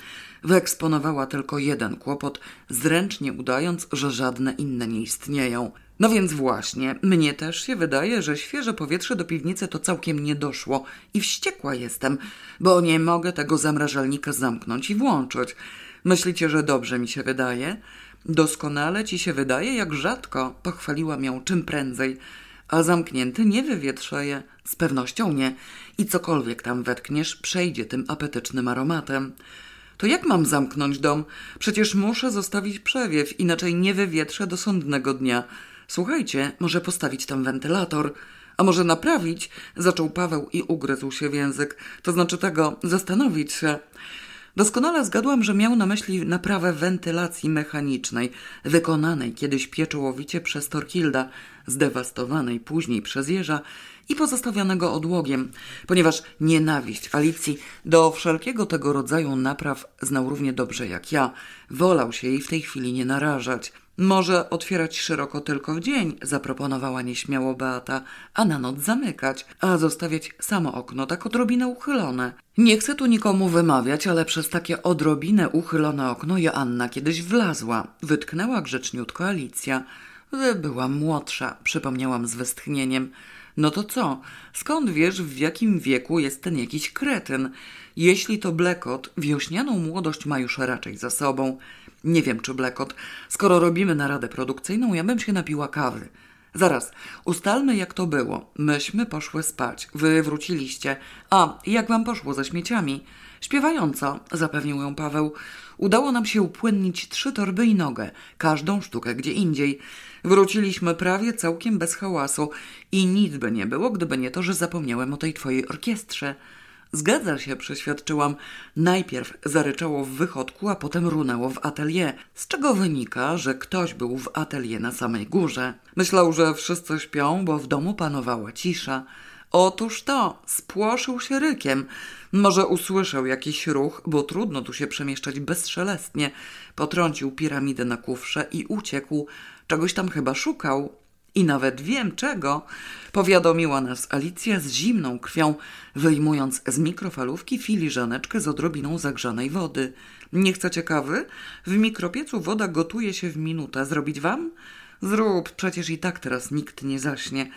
Wyeksponowała tylko jeden kłopot, zręcznie udając, że żadne inne nie istnieją. No więc właśnie, mnie też się wydaje, że świeże powietrze do piwnicy to całkiem nie doszło i wściekła jestem, bo nie mogę tego zamrażalnika zamknąć i włączyć. Myślicie, że dobrze mi się wydaje? Doskonale ci się wydaje, jak rzadko, pochwaliłam ją czym prędzej. A zamknięty nie wywietrzeje, z pewnością nie. I cokolwiek tam wetkniesz, przejdzie tym apetycznym aromatem. To jak mam zamknąć dom? Przecież muszę zostawić przewiew, inaczej nie wywietrzę do sądnego dnia. Słuchajcie, może postawić tam wentylator. A może naprawić? Zaczął Paweł i ugryzł się w język. To znaczy tego, zastanowić się. Doskonale zgadłam, że miał na myśli naprawę wentylacji mechanicznej, wykonanej kiedyś pieczołowicie przez Torkilda, zdewastowanej później przez jeża i pozostawionego odłogiem, ponieważ nienawiść Alicji do wszelkiego tego rodzaju napraw znał równie dobrze jak ja. Wolał się jej w tej chwili nie narażać. Może otwierać szeroko tylko w dzień, zaproponowała nieśmiało Beata, a na noc zamykać, a zostawiać samo okno tak odrobinę uchylone. Nie chcę tu nikomu wymawiać, ale przez takie odrobinę uchylone okno Joanna kiedyś wlazła. Wytknęła grzeczniutko Alicja. Byłam młodsza, przypomniałam z westchnieniem. No to co? Skąd wiesz, w jakim wieku jest ten jakiś kretyn? Jeśli to Blekot, wiośnianą młodość ma już raczej za sobą. Nie wiem, czy Blekot. Skoro robimy naradę produkcyjną, ja bym się napiła kawy. Zaraz, ustalmy jak to było. Myśmy poszły spać, wy wróciliście. A, jak wam poszło ze śmieciami? Śpiewająco, zapewnił ją Paweł. Udało nam się upłynnić trzy torby i nogę, każdą sztukę gdzie indziej. Wróciliśmy prawie całkiem bez hałasu i nic by nie było, gdyby nie to, że zapomniałem o tej twojej orkiestrze. Zgadza się, przeświadczyłam. Najpierw zaryczało w wychodku, a potem runęło w atelier, z czego wynika, że ktoś był w atelier na samej górze. Myślał, że wszyscy śpią, bo w domu panowała cisza. Otóż to, spłoszył się rykiem. Może usłyszał jakiś ruch, bo trudno tu się przemieszczać bezszelestnie. Potrącił piramidę na kufrze i uciekł. Czegoś tam chyba szukał. I nawet wiem czego, powiadomiła nas Alicja z zimną krwią, wyjmując z mikrofalówki filiżaneczkę z odrobiną zagrzanej wody. Nie chcecie kawy? W mikropiecu woda gotuje się w minutę. Zrobić wam? Zrób, przecież i tak teraz nikt nie zaśnie.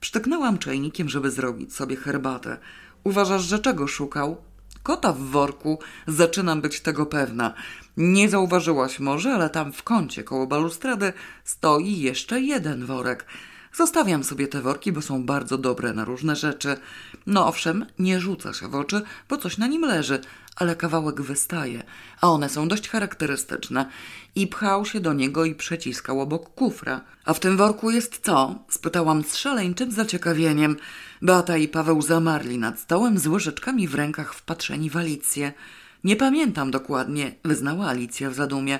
Przytaknęłam czajnikiem, żeby zrobić sobie herbatę. Uważasz, że czego szukał? Kota w worku, zaczynam być tego pewna. Nie zauważyłaś może, ale tam w kącie koło balustrady stoi jeszcze jeden worek. Zostawiam sobie te worki, bo są bardzo dobre na różne rzeczy. No owszem, nie rzuca się w oczy, bo coś na nim leży, ale kawałek wystaje, a one są dość charakterystyczne. I pchał się do niego i przeciskał obok kufra. A w tym worku jest co? spytałam z szaleńczym zaciekawieniem. Beata i Paweł zamarli nad stołem z łyżeczkami w rękach wpatrzeni w Alicję. Nie pamiętam dokładnie, wyznała Alicja w zadumie.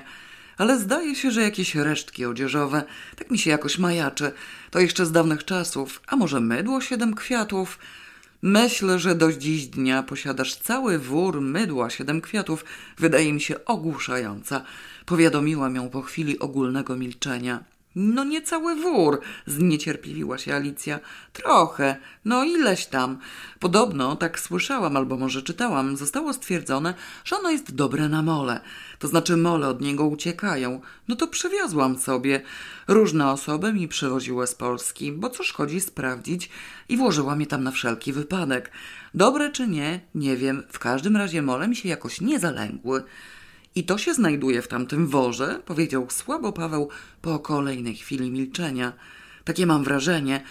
Ale zdaje się, że jakieś resztki odzieżowe. Tak mi się jakoś majaczy. To jeszcze z dawnych czasów. A może mydło siedem kwiatów? Myślę, że do dziś dnia posiadasz cały wór mydła siedem kwiatów. Wydaje mi się ogłuszająca. Powiadomiłam ją po chwili ogólnego milczenia. No nie cały wór, zniecierpliwiła się Alicja. Trochę, no ileś tam. Podobno, tak słyszałam albo może czytałam, zostało stwierdzone, że ono jest dobre na mole. To znaczy mole od niego uciekają. No to przywiozłam sobie. Różne osoby mi przywoziły z Polski, bo co szkodzi sprawdzić i włożyłam je tam na wszelki wypadek. Dobre czy nie, nie wiem. W każdym razie mole mi się jakoś nie zalęgły. I to się znajduje w tamtym worze, powiedział słabo Paweł po kolejnej chwili milczenia. Takie mam wrażenie.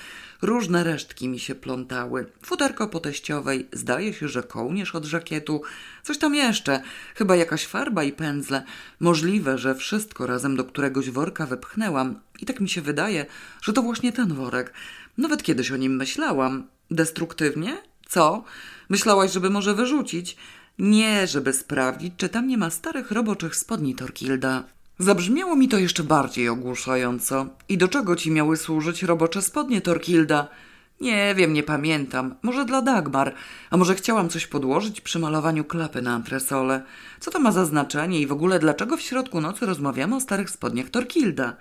Różne resztki mi się plątały. Futerko po teściowej, zdaje się, że kołnierz od żakietu, coś tam jeszcze, chyba jakaś farba i pędzle. Możliwe, że wszystko razem do któregoś worka wepchnęłam i tak mi się wydaje, że to właśnie ten worek. Nawet kiedyś o nim myślałam. Destruktywnie? Co? Myślałaś, żeby może wyrzucić? Nie, żeby sprawdzić, czy tam nie ma starych roboczych spodni Torkilda. Zabrzmiało mi to jeszcze bardziej ogłuszająco. I do czego ci miały służyć robocze spodnie Torkilda? Nie wiem, nie pamiętam. Może dla Dagmar. A może chciałam coś podłożyć przy malowaniu klapy na antresole. Co to ma za znaczenie i w ogóle dlaczego w środku nocy rozmawiamy o starych spodniach Torkilda?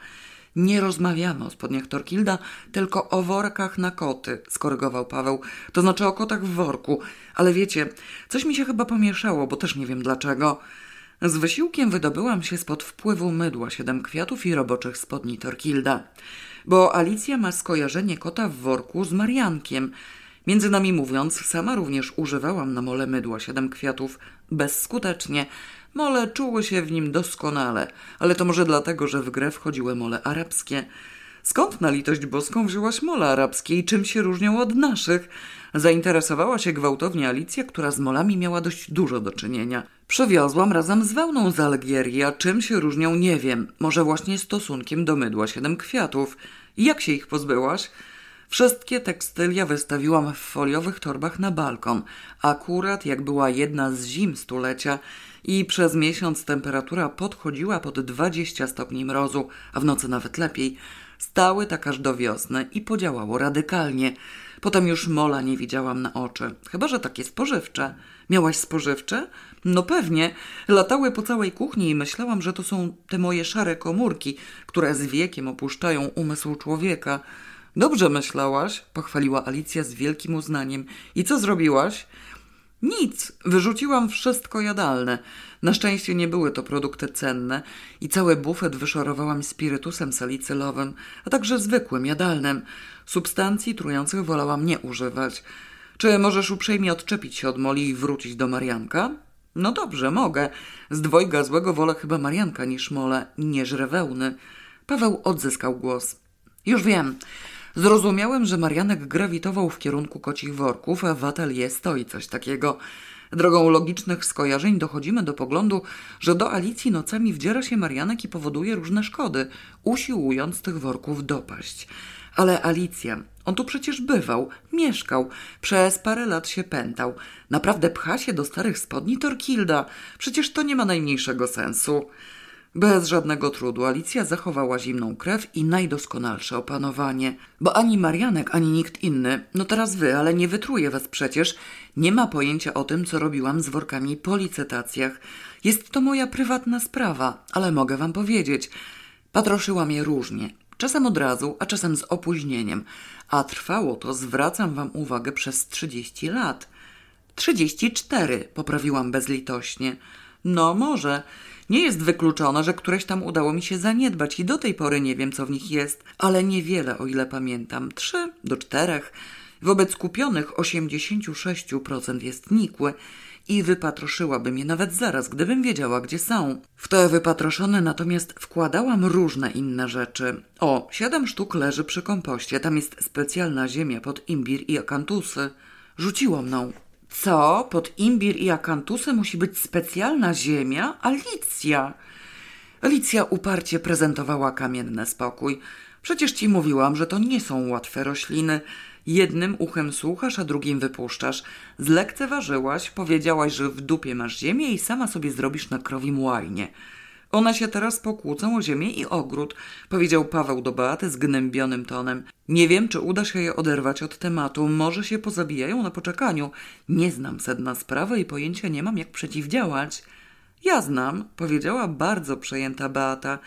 Nie rozmawiamy o spodniach Torkilda, tylko o workach na koty, skorygował Paweł. To znaczy o kotach w worku. Ale wiecie, coś mi się chyba pomieszało, bo też nie wiem dlaczego. Z wysiłkiem wydobyłam się spod wpływu mydła siedem kwiatów i roboczych spodni Torkilda. Bo Alicja ma skojarzenie kota w worku z Mariankiem. Między nami mówiąc, sama również używałam na mole mydła siedem kwiatów. Bezskutecznie. Mole czuły się w nim doskonale, ale to może dlatego, że w grę wchodziły mole arabskie. Skąd na litość boską wzięłaś mole arabskie i czym się różnią od naszych? Zainteresowała się gwałtownie Alicja, która z molami miała dość dużo do czynienia. Przywiozłam razem z wełną z Algierii, a czym się różnią nie wiem. Może właśnie stosunkiem do mydła siedem kwiatów. Jak się ich pozbyłaś? Wszystkie tekstylia wystawiłam w foliowych torbach na balkon. Akurat jak była jedna z zim stulecia i przez miesiąc temperatura podchodziła pod 20 stopni mrozu, a w nocy nawet lepiej, stały tak aż do wiosny i podziałało radykalnie. Potem już mola nie widziałam na oczy, chyba że takie spożywcze. Miałaś spożywcze? No pewnie. Latały po całej kuchni i myślałam, że to są te moje szare komórki, które z wiekiem opuszczają umysł człowieka. Dobrze myślałaś, pochwaliła Alicja z wielkim uznaniem. I co zrobiłaś? Nic, wyrzuciłam wszystko jadalne. Na szczęście nie były to produkty cenne i cały bufet wyszorowałam spirytusem salicylowym, a także zwykłym, jadalnym. Substancji trujących wolałam nie używać. Czy możesz uprzejmie odczepić się od Moli i wrócić do Marianka? No dobrze, mogę. Z dwojga złego wolę chyba Marianka niż Mole, nie żre wełny. Paweł odzyskał głos. Już wiem. Zrozumiałem, że Marianek grawitował w kierunku kocich worków, a w atelier stoi coś takiego. Drogą logicznych skojarzeń dochodzimy do poglądu, że do Alicji nocami wdziera się Marianek i powoduje różne szkody, usiłując tych worków dopaść. Ale Alicja, on tu przecież bywał, mieszkał, przez parę lat się pętał. Naprawdę pcha się do starych spodni Torkilda. Przecież to nie ma najmniejszego sensu. Bez żadnego trudu Alicja zachowała zimną krew i najdoskonalsze opanowanie. Bo ani Marianek, ani nikt inny, no teraz wy, ale nie wytruje was przecież, nie ma pojęcia o tym, co robiłam z workami po licytacjach. Jest to moja prywatna sprawa, ale mogę wam powiedzieć. Patroszyłam je różnie. Czasem od razu, a czasem z opóźnieniem. A trwało to, zwracam wam uwagę, przez trzydzieści lat. Trzydzieści cztery, poprawiłam bezlitośnie. No może. Nie jest wykluczone, że któreś tam udało mi się zaniedbać i do tej pory nie wiem, co w nich jest, ale niewiele, o ile pamiętam. Trzy do czterech. Wobec kupionych 86% jest nikłe i wypatroszyłabym je nawet zaraz, gdybym wiedziała, gdzie są. W te wypatroszone natomiast wkładałam różne inne rzeczy. O, siedem sztuk leży przy kompoście, tam jest specjalna ziemia pod imbir i akantusy. Rzuciło mną. Co? Pod imbir i akantusy musi być specjalna ziemia? Alicja! Alicja uparcie prezentowała kamienny spokój. Przecież ci mówiłam, że to nie są łatwe rośliny. Jednym uchem słuchasz, a drugim wypuszczasz. Zlekceważyłaś, powiedziałaś, że w dupie masz ziemię i sama sobie zrobisz na krowim łajnie. One się teraz pokłócą o ziemię i ogród, powiedział Paweł do Beaty zgnębionym tonem. Nie wiem, czy uda się je oderwać od tematu. Może się pozabijają na poczekaniu. Nie znam sedna sprawy i pojęcia nie mam, jak przeciwdziałać. Ja znam, powiedziała bardzo przejęta Beata.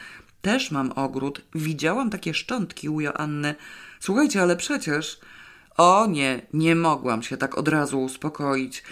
Też mam ogród. Widziałam takie szczątki u Joanny. Słuchajcie, ale przecież... O nie, nie mogłam się tak od razu uspokoić.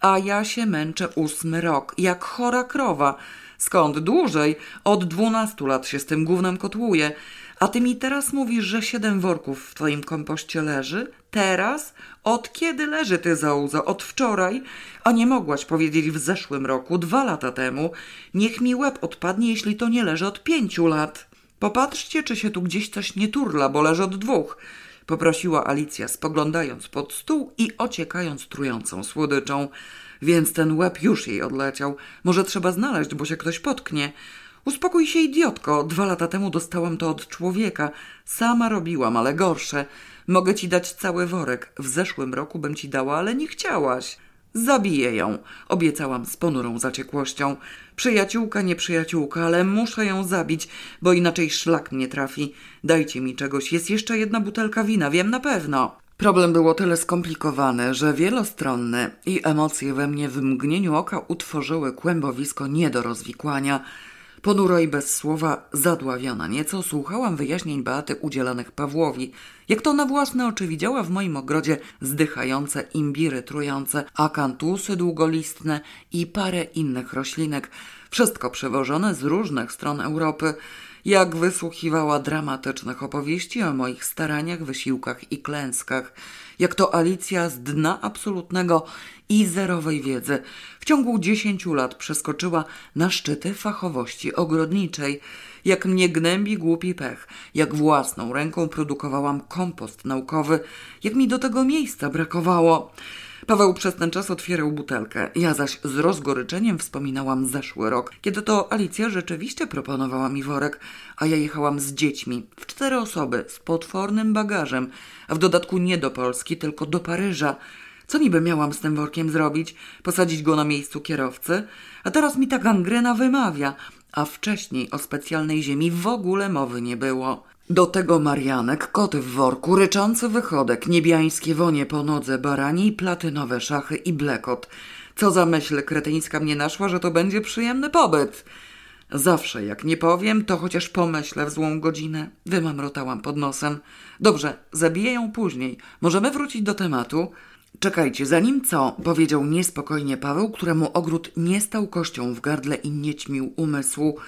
A ja się męczę ósmy rok, jak chora krowa. Skąd dłużej? Od dwunastu lat się z tym gównem kotłuję. A ty mi teraz mówisz, że siedem worków w twoim kompoście leży? Teraz? Od kiedy leży ty zauza? Od wczoraj? A nie mogłaś powiedzieć w zeszłym roku, dwa lata temu. Niech mi łeb odpadnie, jeśli to nie leży od pięciu lat. Popatrzcie, czy się tu gdzieś coś nie turla, bo leży od dwóch. Poprosiła Alicja, spoglądając pod stół i ociekając trującą słodyczą. Więc ten łeb już jej odleciał. Może trzeba znaleźć, bo się ktoś potknie. Uspokój się, idiotko. Dwa lata temu dostałam to od człowieka. Sama robiłam, ale gorsze. Mogę ci dać cały worek. W zeszłym roku bym ci dała, ale nie chciałaś. Zabiję ją, obiecałam z ponurą zaciekłością. Przyjaciółka, nie przyjaciółka, ale muszę ją zabić, bo inaczej szlak mnie trafi. Dajcie mi czegoś, jest jeszcze jedna butelka wina, wiem na pewno. Problem był o tyle skomplikowany, że wielostronne i emocje we mnie w mgnieniu oka utworzyły kłębowisko nie do rozwikłania. Ponuro i bez słowa, zadławiona nieco, słuchałam wyjaśnień Beaty udzielanych Pawłowi. Jak to na własne oczy widziała w moim ogrodzie zdychające imbiry trujące, akantusy długolistne i parę innych roślinek. Wszystko przewożone z różnych stron Europy. Jak wysłuchiwała dramatycznych opowieści o moich staraniach, wysiłkach i klęskach. Jak to Alicja z dna absolutnego i zerowej wiedzy w ciągu dziesięciu lat przeskoczyła na szczyty fachowości ogrodniczej. Jak mnie gnębi głupi pech, jak własną ręką produkowałam kompost naukowy, jak mi do tego miejsca brakowało. Paweł przez ten czas otwierał butelkę. Ja zaś z rozgoryczeniem wspominałam zeszły rok, kiedy to Alicja rzeczywiście proponowała mi worek, a ja jechałam z dziećmi, w cztery osoby, z potwornym bagażem, a w dodatku nie do Polski, tylko do Paryża. Co niby miałam z tym workiem zrobić? Posadzić go na miejscu kierowcy? A teraz mi ta gangrena wymawia, a wcześniej o specjalnej ziemi w ogóle mowy nie było. Do tego Marianek, koty w worku, ryczący wychodek, niebiańskie wonie po nodze, barani, platynowe szachy i blekot. Co za myśl kretyńska mnie naszła, że to będzie przyjemny pobyt. Zawsze, jak nie powiem, to chociaż pomyślę w złą godzinę. Wymamrotałam pod nosem. Dobrze, zabiję ją później. Możemy wrócić do tematu? Czekajcie, zanim co? Powiedział niespokojnie Paweł, któremu ogród nie stał kością w gardle i nie ćmił umysłu.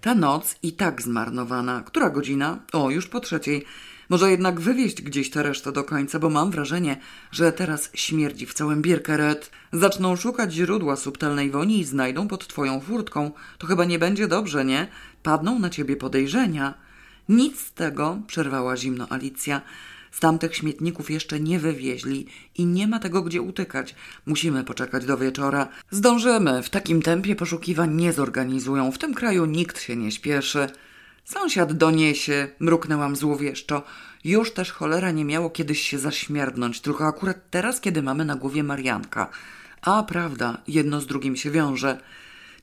Ta noc i tak zmarnowana. Która godzina? O, już po trzeciej. Może jednak wywieźć gdzieś tę resztę do końca, bo mam wrażenie, że teraz śmierdzi w całym Birkeret. Zaczną szukać źródła subtelnej woni i znajdą pod twoją furtką. To chyba nie będzie dobrze, nie? Padną na ciebie podejrzenia. Nic z tego, przerwała zimno Alicja. Z tamtych śmietników jeszcze nie wywieźli i nie ma tego gdzie utykać. Musimy poczekać do wieczora. Zdążymy. W takim tempie poszukiwań nie zorganizują. W tym kraju nikt się nie śpieszy. Sąsiad doniesie, mruknęłam złowieszczo. Już też cholera nie miało kiedyś się zaśmierdnąć, tylko akurat teraz, kiedy mamy na głowie Marianka. A prawda, jedno z drugim się wiąże.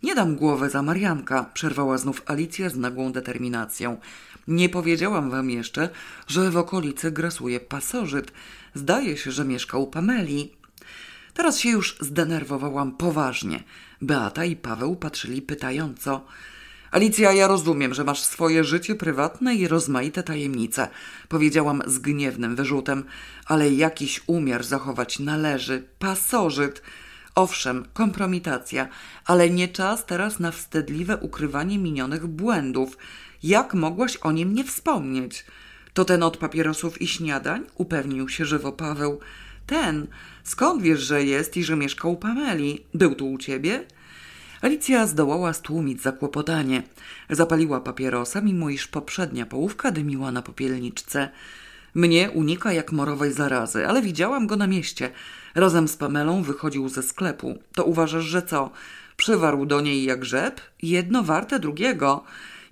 Nie dam głowy za Marianka, przerwała znów Alicja z nagłą determinacją. Nie powiedziałam wam jeszcze, że w okolicy grasuje pasożyt. Zdaje się, że mieszka u Pameli. Teraz się już zdenerwowałam poważnie. Beata i Paweł patrzyli pytająco. Alicja, ja rozumiem, że masz swoje życie prywatne i rozmaite tajemnice, powiedziałam z gniewnym wyrzutem, ale jakiś umiar zachować należy. Pasożyt. Owszem, kompromitacja, ale nie czas teraz na wstydliwe ukrywanie minionych błędów. Jak mogłaś o nim nie wspomnieć? To ten od papierosów i śniadań? Upewnił się żywo Paweł. Ten. Skąd wiesz, że jest i że mieszka u Pameli? Był tu u ciebie? Alicja zdołała stłumić zakłopotanie. Zapaliła papierosa, mimo iż poprzednia połówka dymiła na popielniczce. Mnie unika jak morowej zarazy, ale widziałam go na mieście. Razem z Pamelą wychodził ze sklepu. To uważasz, że co? Przywarł do niej jak rzep? Jedno warte drugiego.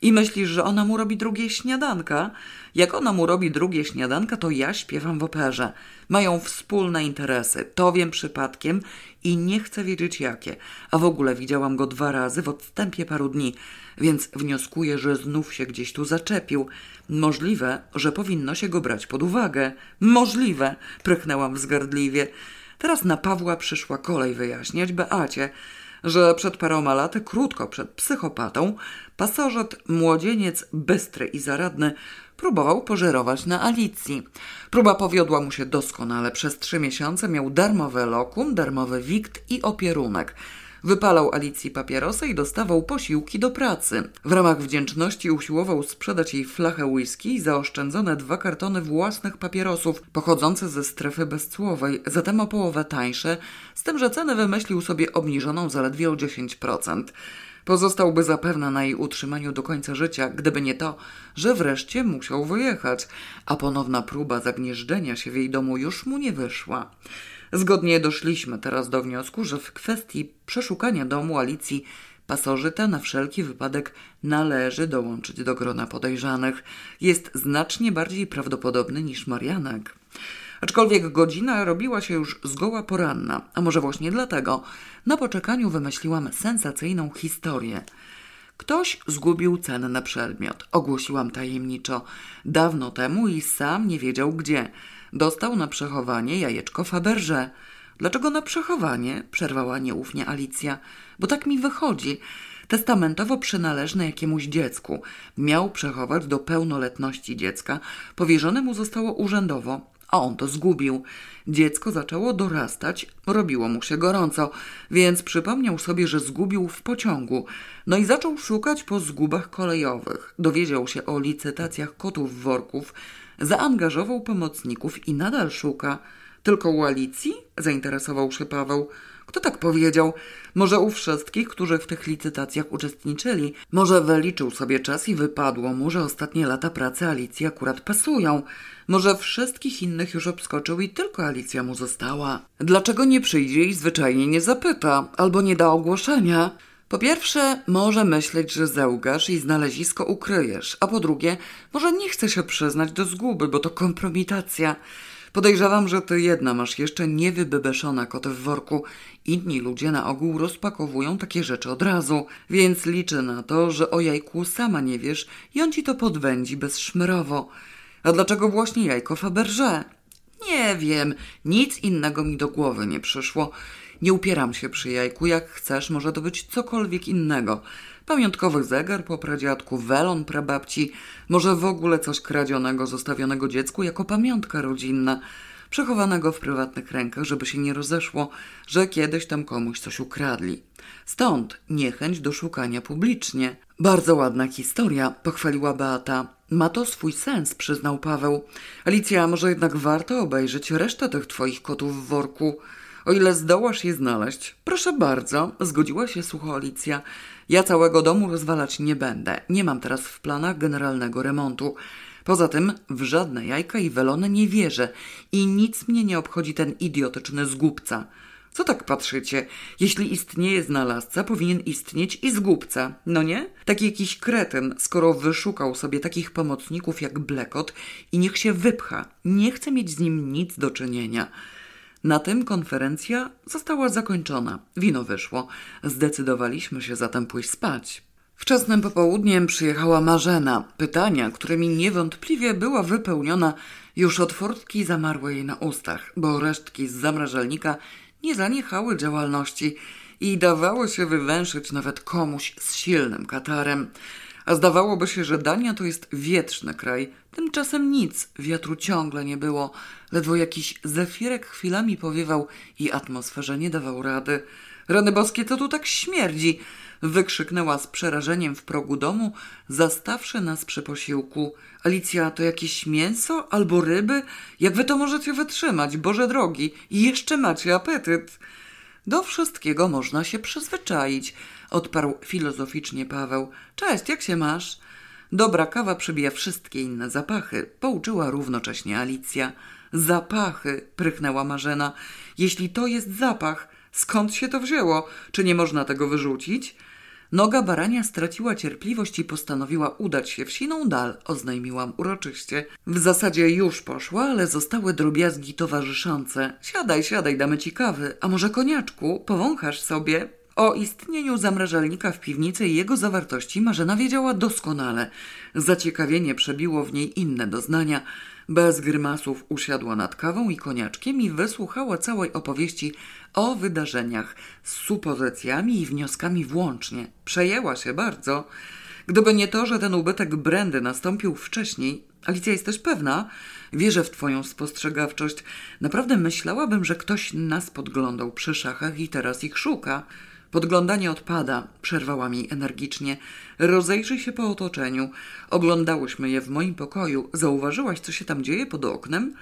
I myślisz, że ona mu robi drugie śniadanka? Jak ona mu robi drugie śniadanka, to ja śpiewam w operze. Mają wspólne interesy. To wiem przypadkiem i nie chcę wiedzieć jakie. A w ogóle widziałam go dwa razy w odstępie paru dni, więc wnioskuję, że znów się gdzieś tu zaczepił. Możliwe, że powinno się go brać pod uwagę. Możliwe, prychnęłam wzgardliwie. Teraz na Pawła przyszła kolej wyjaśniać Beacie, że przed paroma laty, krótko przed psychopatą, pasożyt, młodzieniec, bystry i zaradny, próbował pożerować na Alicji. Próba powiodła mu się doskonale. Przez trzy miesiące miał darmowe lokum, darmowy wikt i opierunek. Wypalał Alicji papierosy i dostawał posiłki do pracy. W ramach wdzięczności usiłował sprzedać jej flachę whisky i zaoszczędzone dwa kartony własnych papierosów pochodzące ze strefy bezcłowej, zatem o połowę tańsze, z tym, że cenę wymyślił sobie obniżoną zaledwie o 10%. Pozostałby zapewne na jej utrzymaniu do końca życia, gdyby nie to, że wreszcie musiał wyjechać, a ponowna próba zagnieżdżenia się w jej domu już mu nie wyszła. Zgodnie doszliśmy teraz do wniosku, że w kwestii przeszukania domu Alicji pasożyta na wszelki wypadek należy dołączyć do grona podejrzanych. Jest znacznie bardziej prawdopodobny niż Marianek. Aczkolwiek godzina robiła się już zgoła poranna, a może właśnie dlatego na poczekaniu wymyśliłam sensacyjną historię. Ktoś zgubił cenny przedmiot, ogłosiłam tajemniczo, dawno temu i sam nie wiedział gdzie. Dostał na przechowanie jajeczko Faberże. Dlaczego na przechowanie? przerwała nieufnie Alicja. Bo tak mi wychodzi. Testamentowo przynależne jakiemuś dziecku. Miał przechować do pełnoletności dziecka. Powierzone mu zostało urzędowo, a on to zgubił. Dziecko zaczęło dorastać, robiło mu się gorąco, więc przypomniał sobie, że zgubił w pociągu. No i zaczął szukać po zgubach kolejowych. Dowiedział się o licytacjach kotów worków, zaangażował pomocników i nadal szuka. Tylko u Alicji? Zainteresował się Paweł. Kto tak powiedział? Może u wszystkich, którzy w tych licytacjach uczestniczyli. Może wyliczył sobie czas i wypadło mu, że ostatnie lata pracy Alicji akurat pasują. Może wszystkich innych już obskoczył i tylko Alicja mu została. Dlaczego nie przyjdzie i zwyczajnie nie zapyta, albo nie da ogłoszenia? Po pierwsze, może myśleć, że zełgasz i znalezisko ukryjesz, a po drugie, może nie chce się przyznać do zguby, bo to kompromitacja. Podejrzewam, że ty jedna masz jeszcze niewybebeszona kotę w worku. Inni ludzie na ogół rozpakowują takie rzeczy od razu, więc liczę na to, że o jajku sama nie wiesz i on ci to podwędzi bezszmyrowo. A dlaczego właśnie jajko Faberże? Nie wiem, nic innego mi do głowy nie przyszło. Nie upieram się przy jajku, jak chcesz, może to być cokolwiek innego. Pamiątkowy zegar po pradziadku, welon prababci, może w ogóle coś kradzionego zostawionego dziecku jako pamiątka rodzinna, przechowanego w prywatnych rękach, żeby się nie rozeszło, że kiedyś tam komuś coś ukradli. Stąd niechęć do szukania publicznie. Bardzo ładna historia, pochwaliła Beata. Ma to swój sens, przyznał Paweł. Alicja, może jednak warto obejrzeć resztę tych twoich kotów w worku. O ile zdołasz je znaleźć. Proszę bardzo, zgodziła się sucho Alicja. Ja całego domu rozwalać nie będę. Nie mam teraz w planach generalnego remontu. Poza tym w żadne jajka i welony nie wierzę i nic mnie nie obchodzi ten idiotyczny zgubca. Co tak patrzycie? Jeśli istnieje znalazca, powinien istnieć i zgubca, no nie? Taki jakiś kretyn, skoro wyszukał sobie takich pomocników jak Blekot i niech się wypcha. Nie chcę mieć z nim nic do czynienia. Na tym konferencja została zakończona. Wino wyszło. Zdecydowaliśmy się zatem pójść spać. Wczesnym popołudniem przyjechała Marzena. Pytania, którymi niewątpliwie była wypełniona, już od furtki zamarły jej na ustach, bo resztki z zamrażalnika nie zaniechały działalności i dawało się wywęszyć nawet komuś z silnym katarem. A zdawałoby się, że Dania to jest wietrzny kraj. Tymczasem nic, wiatru ciągle nie było. Ledwo jakiś zefirek chwilami powiewał i atmosferze nie dawał rady. Rany boskie, to tu tak śmierdzi! Wykrzyknęła z przerażeniem w progu domu, zastawszy nas przy posiłku. Alicja, to jakieś mięso albo ryby? Jak wy to możecie wytrzymać, Boże drogi? I jeszcze macie apetyt. Do wszystkiego można się przyzwyczaić, odparł filozoficznie Paweł. Cześć, jak się masz? Dobra kawa przybija wszystkie inne zapachy, pouczyła równocześnie Alicja. Zapachy, prychnęła Marzena. Jeśli to jest zapach, skąd się to wzięło? Czy nie można tego wyrzucić? Noga barania straciła cierpliwość i postanowiła udać się w siną dal, oznajmiłam uroczyście. W zasadzie już poszła, ale zostały drobiazgi towarzyszące. Siadaj, siadaj, damy ci kawy, a może koniaczku, powąchasz sobie? O istnieniu zamrażalnika w piwnicy i jego zawartości Marzena wiedziała doskonale. Zaciekawienie przebiło w niej inne doznania. Bez grymasów usiadła nad kawą i koniaczkiem i wysłuchała całej opowieści o wydarzeniach z supozycjami i wnioskami włącznie. Przejęła się bardzo. Gdyby nie to, że ten ubytek brandy nastąpił wcześniej, Alicja jest też pewna, wierzę w twoją spostrzegawczość. Naprawdę myślałabym, że ktoś nas podglądał przy szachach i teraz ich szuka. Podglądanie odpada, przerwała mi energicznie. Rozejrzyj się po otoczeniu. Oglądałyśmy je w moim pokoju. Zauważyłaś, co się tam dzieje pod oknem?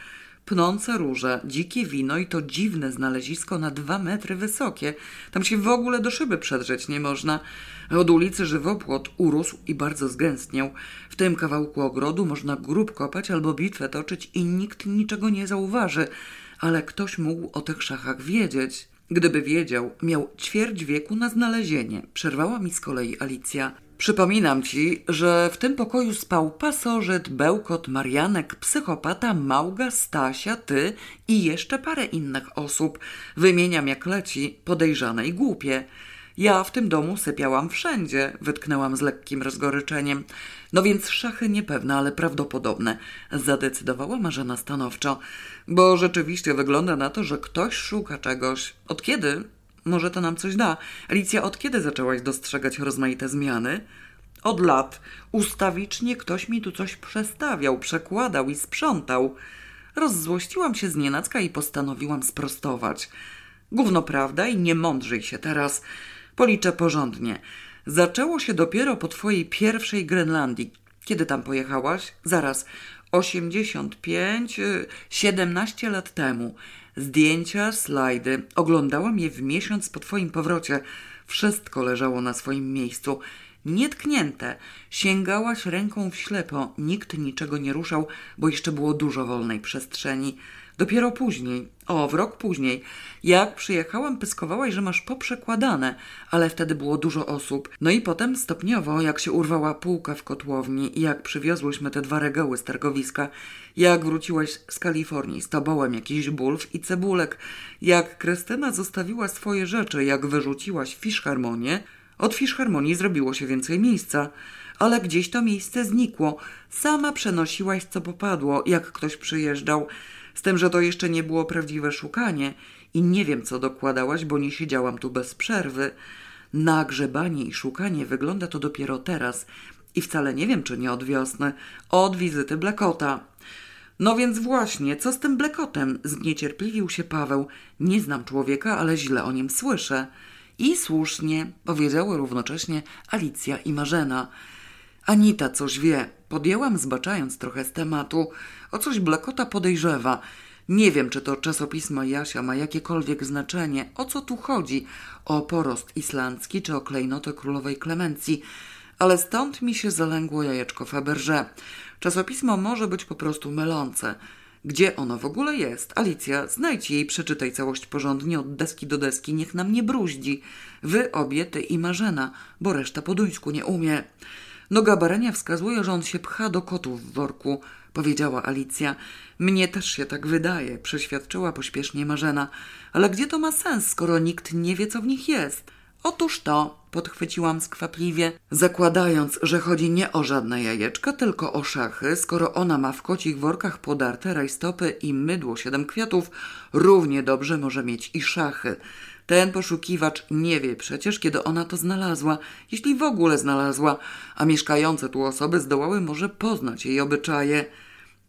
Pnące róże, dzikie wino i to dziwne znalezisko na dwa metry wysokie. Tam się w ogóle do szyby przedrzeć nie można. Od ulicy żywopłot urósł i bardzo zgęstniał. W tym kawałku ogrodu można grób kopać albo bitwę toczyć i nikt niczego nie zauważy. Ale ktoś mógł o tych szachach wiedzieć. Gdyby wiedział, miał ćwierć wieku na znalezienie. Przerwała mi z kolei Alicja. Przypominam ci, że w tym pokoju spał pasożyt, bełkot, Marianek, psychopata, Małga, Stasia, ty i jeszcze parę innych osób. Wymieniam jak leci, podejrzane i głupie. Ja w tym domu sypiałam wszędzie, wytknęłam z lekkim rozgoryczeniem. No więc szachy niepewne, ale prawdopodobne, zadecydowała Marzena stanowczo, bo rzeczywiście wygląda na to, że ktoś szuka czegoś. Od kiedy? Może to nam coś da. Alicja, od kiedy zaczęłaś dostrzegać rozmaite zmiany? Od lat. Ustawicznie ktoś mi tu coś przestawiał, przekładał i sprzątał. Rozzłościłam się z nienacka i postanowiłam sprostować. Gówno prawda i nie mądrzyj się teraz. Policzę porządnie. Zaczęło się dopiero po twojej pierwszej Grenlandii. Kiedy tam pojechałaś? Zaraz. 85, 17 y, lat temu. Zdjęcia, slajdy. Oglądałam je w miesiąc po twoim powrocie. Wszystko leżało na swoim miejscu. Nietknięte. Sięgałaś ręką w ślepo. Nikt niczego nie ruszał, bo jeszcze było dużo wolnej przestrzeni. Dopiero później, o, w rok później, jak przyjechałam, pyskowałaś, że masz poprzekładane, ale wtedy było dużo osób. No i potem stopniowo, jak się urwała półka w kotłowni i jak przywiozłyśmy te dwa regały z targowiska, jak wróciłaś z Kalifornii z tobołem jakiś bulw i cebulek, jak Krystyna zostawiła swoje rzeczy, jak wyrzuciłaś fiszharmonię, od fiszharmonii zrobiło się więcej miejsca ale gdzieś to miejsce znikło. Sama przenosiłaś, co popadło, jak ktoś przyjeżdżał. Z tym, że to jeszcze nie było prawdziwe szukanie i nie wiem, co dokładałaś, bo nie siedziałam tu bez przerwy. Na grzebanie i szukanie wygląda to dopiero teraz i wcale nie wiem, czy nie od wiosny, od wizyty Blekota. No więc właśnie, co z tym Blekotem? Zniecierpliwił się Paweł. Nie znam człowieka, ale źle o nim słyszę. I słusznie, powiedziały równocześnie Alicja i Marzena. Anita coś wie. Podjęłam, zbaczając trochę z tematu. O coś Blekota podejrzewa. Nie wiem, czy to czasopismo Jasia ma jakiekolwiek znaczenie. O co tu chodzi? O porost islandzki czy o klejnotę królowej Klemencji? Ale stąd mi się zalęgło jajeczko Faberże. Czasopismo może być po prostu mylące. Gdzie ono w ogóle jest? Alicja, znajdź jej, przeczytaj całość porządnie od deski do deski, niech nam nie bruździ. Wy obie, ty i Marzena, bo reszta po duńsku nie umie. Noga barania wskazuje, że on się pcha do kotów w worku, powiedziała Alicja. Mnie też się tak wydaje, przeświadczyła pośpiesznie Marzena. Ale gdzie to ma sens, skoro nikt nie wie, co w nich jest? Otóż to, podchwyciłam skwapliwie, zakładając, że chodzi nie o żadne jajeczka, tylko o szachy, skoro ona ma w kocich workach podarte rajstopy i mydło siedem kwiatów, równie dobrze może mieć i szachy. Ten poszukiwacz nie wie przecież, kiedy ona to znalazła, jeśli w ogóle znalazła, a mieszkające tu osoby zdołały może poznać jej obyczaje.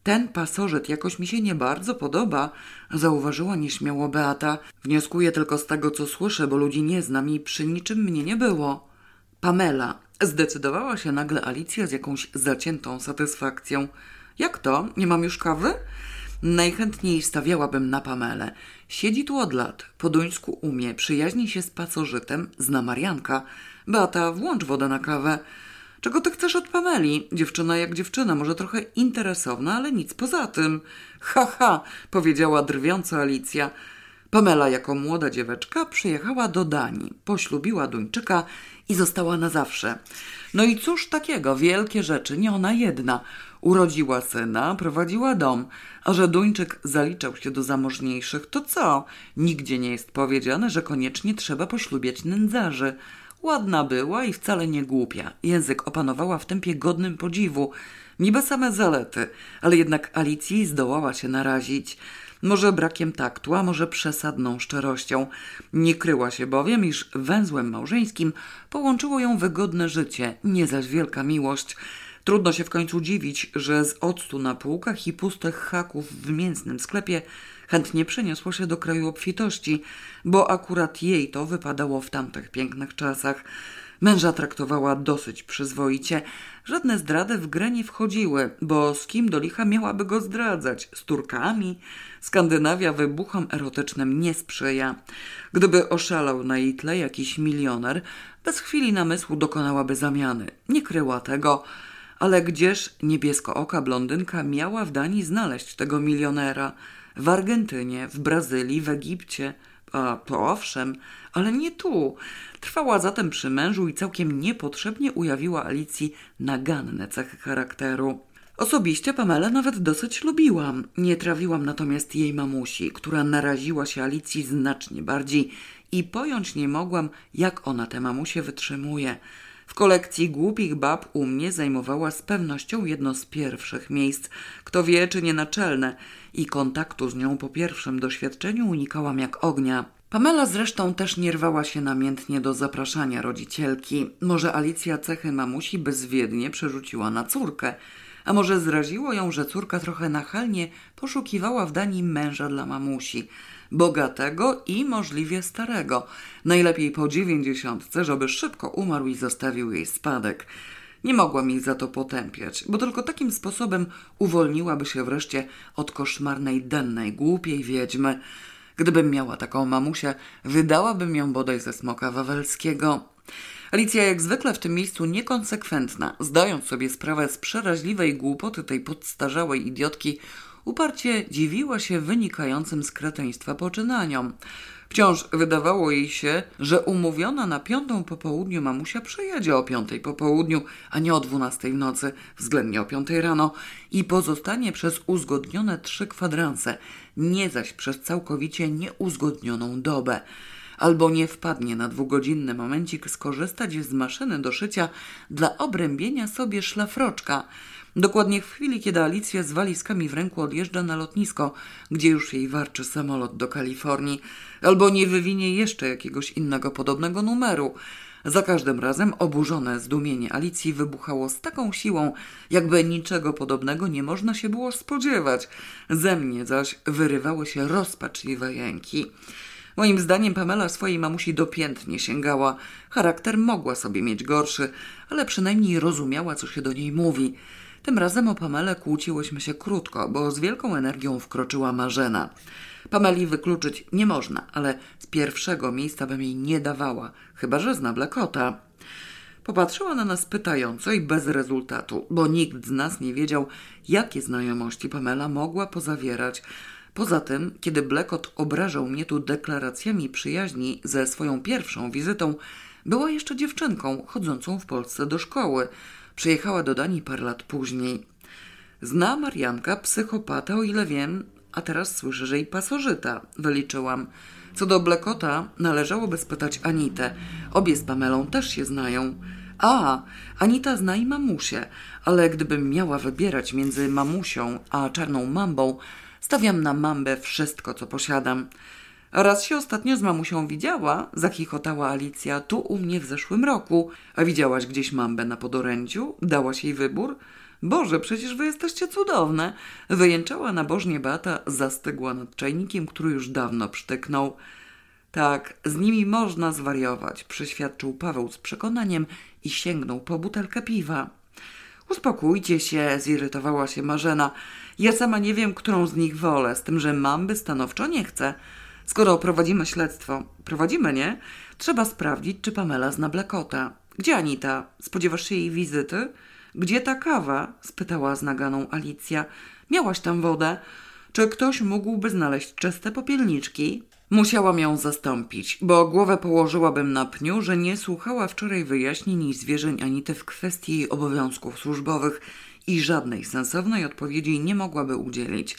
Ten pasożyt jakoś mi się nie bardzo podoba, zauważyła nieśmiało Beata. Wnioskuję tylko z tego, co słyszę, bo ludzi nie znam i przy niczym mnie nie było. Pamela. Zdecydowała się nagle Alicja z jakąś zaciętą satysfakcją. Jak to? Nie mam już kawy? Najchętniej stawiałabym na Pamelę. Siedzi tu od lat, po duńsku umie, przyjaźni się z pasożytem, zna Marianka. Beata, włącz wodę na kawę. Czego ty chcesz od Pameli? Dziewczyna jak dziewczyna, może trochę interesowna, ale nic poza tym. Ha, ha, powiedziała drwiąco Alicja. Pamela jako młoda dzieweczka przyjechała do Danii, poślubiła Duńczyka i została na zawsze. No i cóż takiego, wielkie rzeczy, nie ona jedna. Urodziła syna, prowadziła dom, a że Duńczyk zaliczał się do zamożniejszych, to co? Nigdzie nie jest powiedziane, że koniecznie trzeba poślubiać nędzarzy. Ładna była i wcale nie głupia. Język opanowała w tempie godnym podziwu. Niby same zalety, ale jednak Alicji zdołała się narazić. Może brakiem taktu, a może przesadną szczerością. Nie kryła się bowiem, iż węzłem małżeńskim połączyło ją wygodne życie, nie zaś wielka miłość. Trudno się w końcu dziwić, że z octu na półkach i pustych haków w mięsnym sklepie chętnie przeniosło się do kraju obfitości, bo akurat jej to wypadało w tamtych pięknych czasach. Męża traktowała dosyć przyzwoicie. Żadne zdrady w grę nie wchodziły, bo z kim do licha miałaby go zdradzać? Z Turkami? Skandynawia wybuchom erotycznym nie sprzyja. Gdyby oszalał na jej tle jakiś milioner, bez chwili namysłu dokonałaby zamiany. Nie kryła tego. Ale gdzież niebieskooka blondynka miała w Danii znaleźć tego milionera? W Argentynie, w Brazylii, w Egipcie – a to owszem, ale nie tu. Trwała zatem przy mężu i całkiem niepotrzebnie ujawiła Alicji naganne cechy charakteru. Osobiście Pamelę nawet dosyć lubiłam. Nie trawiłam natomiast jej mamusi, która naraziła się Alicji znacznie bardziej i pojąć nie mogłam, jak ona tę mamusię wytrzymuje. W kolekcji głupich bab u mnie zajmowała z pewnością jedno z pierwszych miejsc. Kto wie, czy nie naczelne. I kontaktu z nią po pierwszym doświadczeniu unikałam jak ognia. Pamela zresztą też nie rwała się namiętnie do zapraszania rodzicielki. Może Alicja cechy mamusi bezwiednie przerzuciła na córkę. A może zraziło ją, że córka trochę nachalnie poszukiwała w Danii męża dla mamusi bogatego i możliwie starego. Najlepiej po dziewięćdziesiątce, żeby szybko umarł i zostawił jej spadek. Nie mogłam jej za to potępiać, bo tylko takim sposobem uwolniłaby się wreszcie od koszmarnej, dennej, głupiej wiedźmy. Gdybym miała taką mamusię, wydałabym ją bodaj ze smoka wawelskiego. Alicja jak zwykle w tym miejscu niekonsekwentna, zdając sobie sprawę z przeraźliwej głupoty tej podstarzałej idiotki, uparcie dziwiła się wynikającym z kreteństwa poczynaniom. Wciąż wydawało jej się, że umówiona na piątą po południu mamusia przyjedzie o piątej po południu, a nie o dwunastej w nocy, względnie o piątej rano. I pozostanie przez uzgodnione trzy kwadranse, nie zaś przez całkowicie nieuzgodnioną dobę. Albo nie wpadnie na dwugodzinny momencik skorzystać z maszyny do szycia dla obrębienia sobie szlafroczka – Dokładnie w chwili, kiedy Alicja z walizkami w ręku odjeżdża na lotnisko, gdzie już jej warczy samolot do Kalifornii, albo nie wywinie jeszcze jakiegoś innego podobnego numeru. Za każdym razem oburzone zdumienie Alicji wybuchało z taką siłą, jakby niczego podobnego nie można się było spodziewać. Ze mnie zaś wyrywały się rozpaczliwe jęki. Moim zdaniem Pamela swojej mamusi dopiętnie sięgała. Charakter mogła sobie mieć gorszy, ale przynajmniej rozumiała, co się do niej mówi. Tym razem o Pamele kłóciłyśmy się krótko, bo z wielką energią wkroczyła Marzena. Pameli wykluczyć nie można, ale z pierwszego miejsca bym jej nie dawała, chyba że zna Blekota. Popatrzyła na nas pytająco i bez rezultatu, bo nikt z nas nie wiedział, jakie znajomości Pamela mogła pozawierać. Poza tym, kiedy Blekot obrażał mnie tu deklaracjami przyjaźni ze swoją pierwszą wizytą, była jeszcze dziewczynką chodzącą w Polsce do szkoły – Przyjechała do Danii parę lat później. Zna Marianka psychopata, o ile wiem, a teraz słyszę, że i pasożyta, wyliczyłam. Co do Blekota, należałoby spytać Anitę. Obie z Pamelą też się znają. A, Anita zna i mamusię, ale gdybym miała wybierać między mamusią a czarną mambą, stawiam na mambę wszystko, co posiadam. Raz się ostatnio z mamusią widziała, zachichotała Alicja, tu u mnie w zeszłym roku. A widziałaś gdzieś mambę na podorędziu? Dałaś jej wybór? Boże, przecież wy jesteście cudowne! Wyjęczała nabożnie Beata, zastygła nad czajnikiem, który już dawno przytyknął. Tak, z nimi można zwariować, przyświadczył Paweł z przekonaniem i sięgnął po butelkę piwa. Uspokójcie się, zirytowała się Marzena. Ja sama nie wiem, którą z nich wolę, z tym, że mamby stanowczo nie chcę. Skoro prowadzimy śledztwo, prowadzimy, nie? Trzeba sprawdzić, czy Pamela zna Blekota. Gdzie Anita? Spodziewasz się jej wizyty? Gdzie ta kawa? spytała z naganą Alicja. Miałaś tam wodę? Czy ktoś mógłby znaleźć czyste popielniczki? Musiałam ją zastąpić, bo głowę położyłabym na pniu, że nie słuchała wczoraj wyjaśnień i zwierzeń Anity w kwestii jej obowiązków służbowych i żadnej sensownej odpowiedzi nie mogłaby udzielić.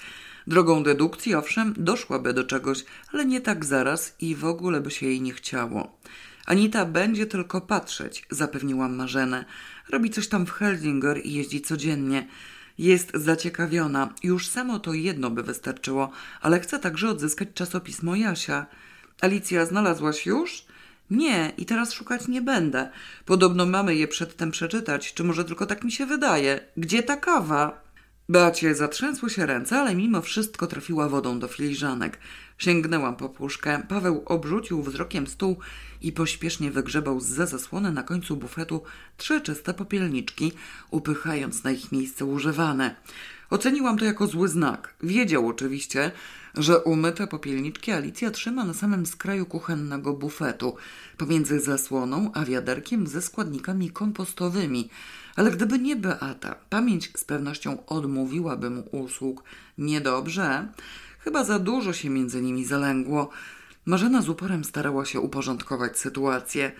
Drogą dedukcji, owszem, doszłaby do czegoś, ale nie tak zaraz i w ogóle by się jej nie chciało. Anita będzie tylko patrzeć, zapewniłam Marzenę. Robi coś tam w Heldinger i jeździ codziennie. Jest zaciekawiona. Już samo to jedno by wystarczyło, ale chce także odzyskać czasopismo Jasia. Alicja, znalazłaś już? Nie, i teraz szukać nie będę. Podobno mamy je przedtem przeczytać, czy może tylko tak mi się wydaje. Gdzie ta kawa? Beacie zatrzęsły się ręce, ale mimo wszystko trafiła wodą do filiżanek. Sięgnęłam po puszkę. Paweł obrzucił wzrokiem stół i pośpiesznie wygrzebał za zasłony na końcu bufetu trzy czyste popielniczki, upychając na ich miejsce używane. Oceniłam to jako zły znak. Wiedział oczywiście, że umyte popielniczki Alicja trzyma na samym skraju kuchennego bufetu, pomiędzy zasłoną a wiaderkiem ze składnikami kompostowymi. Ale gdyby nie Beata, pamięć z pewnością odmówiłaby mu usług. Niedobrze. Chyba za dużo się między nimi zalęgło. Marzena z uporem starała się uporządkować sytuację.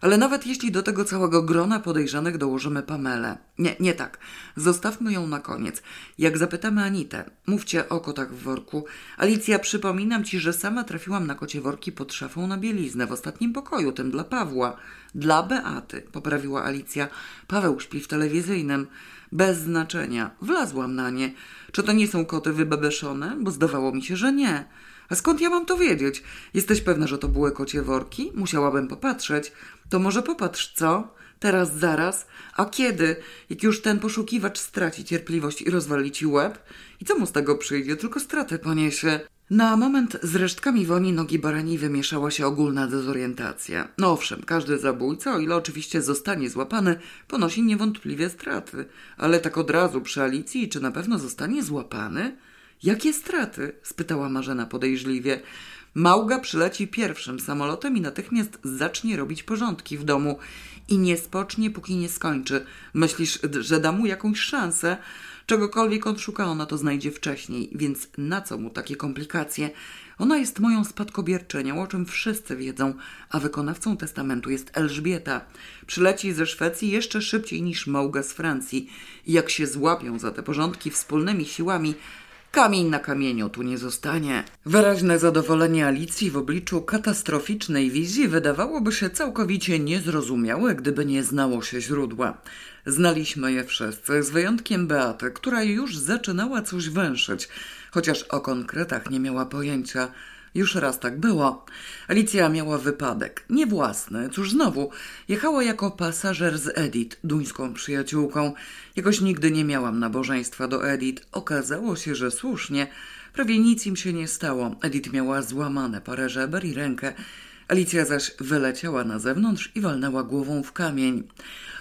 Ale nawet jeśli do tego całego grona podejrzanych dołożymy Pamelę. Nie, nie tak. Zostawmy ją na koniec. Jak zapytamy Anitę, mówcie o kotach w worku. Alicja, przypominam ci, że sama trafiłam na kocie worki pod szafą na bieliznę w ostatnim pokoju, tym dla Pawła. Dla Beaty, poprawiła Alicja. Paweł śpi w telewizyjnym. Bez znaczenia. Wlazłam na nie. Czy to nie są koty wybebeszone? Bo zdawało mi się, że nie. A skąd ja mam to wiedzieć? Jesteś pewna, że to były kocie worki? Musiałabym popatrzeć. To może popatrz, co? Teraz, zaraz. A kiedy? Jak już ten poszukiwacz straci cierpliwość i rozwali ci łeb? I co mu z tego przyjdzie? Tylko stratę poniesie. Na moment z resztkami woni nogi barani wymieszała się ogólna dezorientacja. No owszem, każdy zabójca, o ile oczywiście zostanie złapany, ponosi niewątpliwie straty. Ale tak od razu przy Alicji, czy na pewno zostanie złapany? Jakie straty? spytała Marzena podejrzliwie. Małga przyleci pierwszym samolotem i natychmiast zacznie robić porządki w domu i nie spocznie, póki nie skończy. Myślisz, że da mu jakąś szansę? Czegokolwiek on szuka, ona to znajdzie wcześniej, więc na co mu takie komplikacje? Ona jest moją spadkobierczynią, o czym wszyscy wiedzą, a wykonawcą testamentu jest Elżbieta. Przyleci ze Szwecji jeszcze szybciej niż Małga z Francji. Jak się złapią za te porządki wspólnymi siłami, Kamień na kamieniu tu nie zostanie. Wyraźne zadowolenie Alicji w obliczu katastroficznej wizji wydawałoby się całkowicie niezrozumiałe, gdyby nie znało się źródła. Znaliśmy je wszyscy, z wyjątkiem Beaty, która już zaczynała coś węszyć, chociaż o konkretach nie miała pojęcia. Już raz tak było. Alicja miała wypadek. Nie własny, cóż znowu. Jechała jako pasażer z Edith, duńską przyjaciółką. Jakoś nigdy nie miałam nabożeństwa do Edith. Okazało się, że słusznie. Prawie nic im się nie stało. Edith miała złamane parę żeber i rękę. Alicja zaś wyleciała na zewnątrz i walnęła głową w kamień.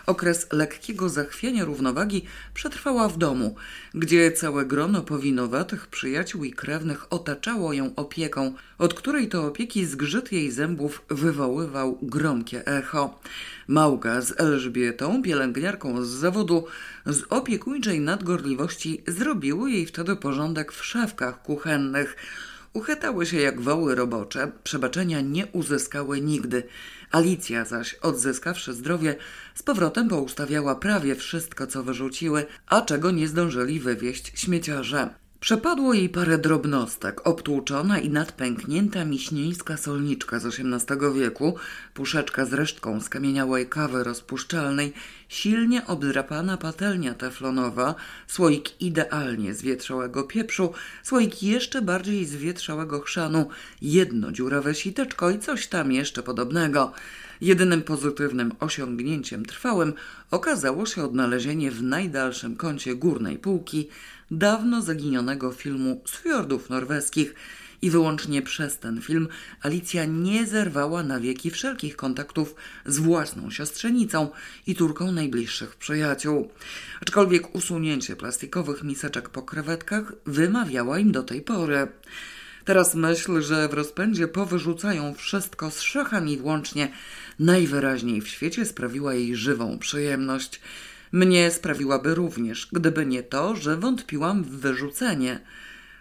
Okres lekkiego zachwiania równowagi przetrwała w domu, gdzie całe grono powinowatych przyjaciół i krewnych otaczało ją opieką, od której to opieki zgrzyt jej zębów wywoływał gromkie echo. Małga z Elżbietą, pielęgniarką z zawodu, z opiekuńczej nadgorliwości zrobiły jej wtedy porządek w szafkach kuchennych. Uchytały się jak woły robocze, przebaczenia nie uzyskały nigdy. Alicja zaś, odzyskawszy zdrowie, z powrotem poustawiała prawie wszystko, co wyrzuciły, a czego nie zdążyli wywieźć śmieciarze. Przepadło jej parę drobnostek, obtłuczona i nadpęknięta miśnieńska solniczka z XVIII wieku, puszeczka z resztką skamieniałej kawy rozpuszczalnej, silnie obdrapana patelnia teflonowa, słoik idealnie zwietrzałego pieprzu, słoik jeszcze bardziej zwietrzałego chrzanu, jedno dziurawe siteczko i coś tam jeszcze podobnego – Jedynym pozytywnym osiągnięciem trwałym okazało się odnalezienie w najdalszym kącie górnej półki dawno zaginionego filmu z fiordów norweskich i wyłącznie przez ten film Alicja nie zerwała na wieki wszelkich kontaktów z własną siostrzenicą i turką najbliższych przyjaciół. Aczkolwiek usunięcie plastikowych miseczek po krewetkach wymawiała im do tej pory. Teraz myśl, że w rozpędzie powyrzucają wszystko z szachami włącznie, najwyraźniej w świecie sprawiła jej żywą przyjemność. Mnie sprawiłaby również, gdyby nie to, że wątpiłam w wyrzucenie.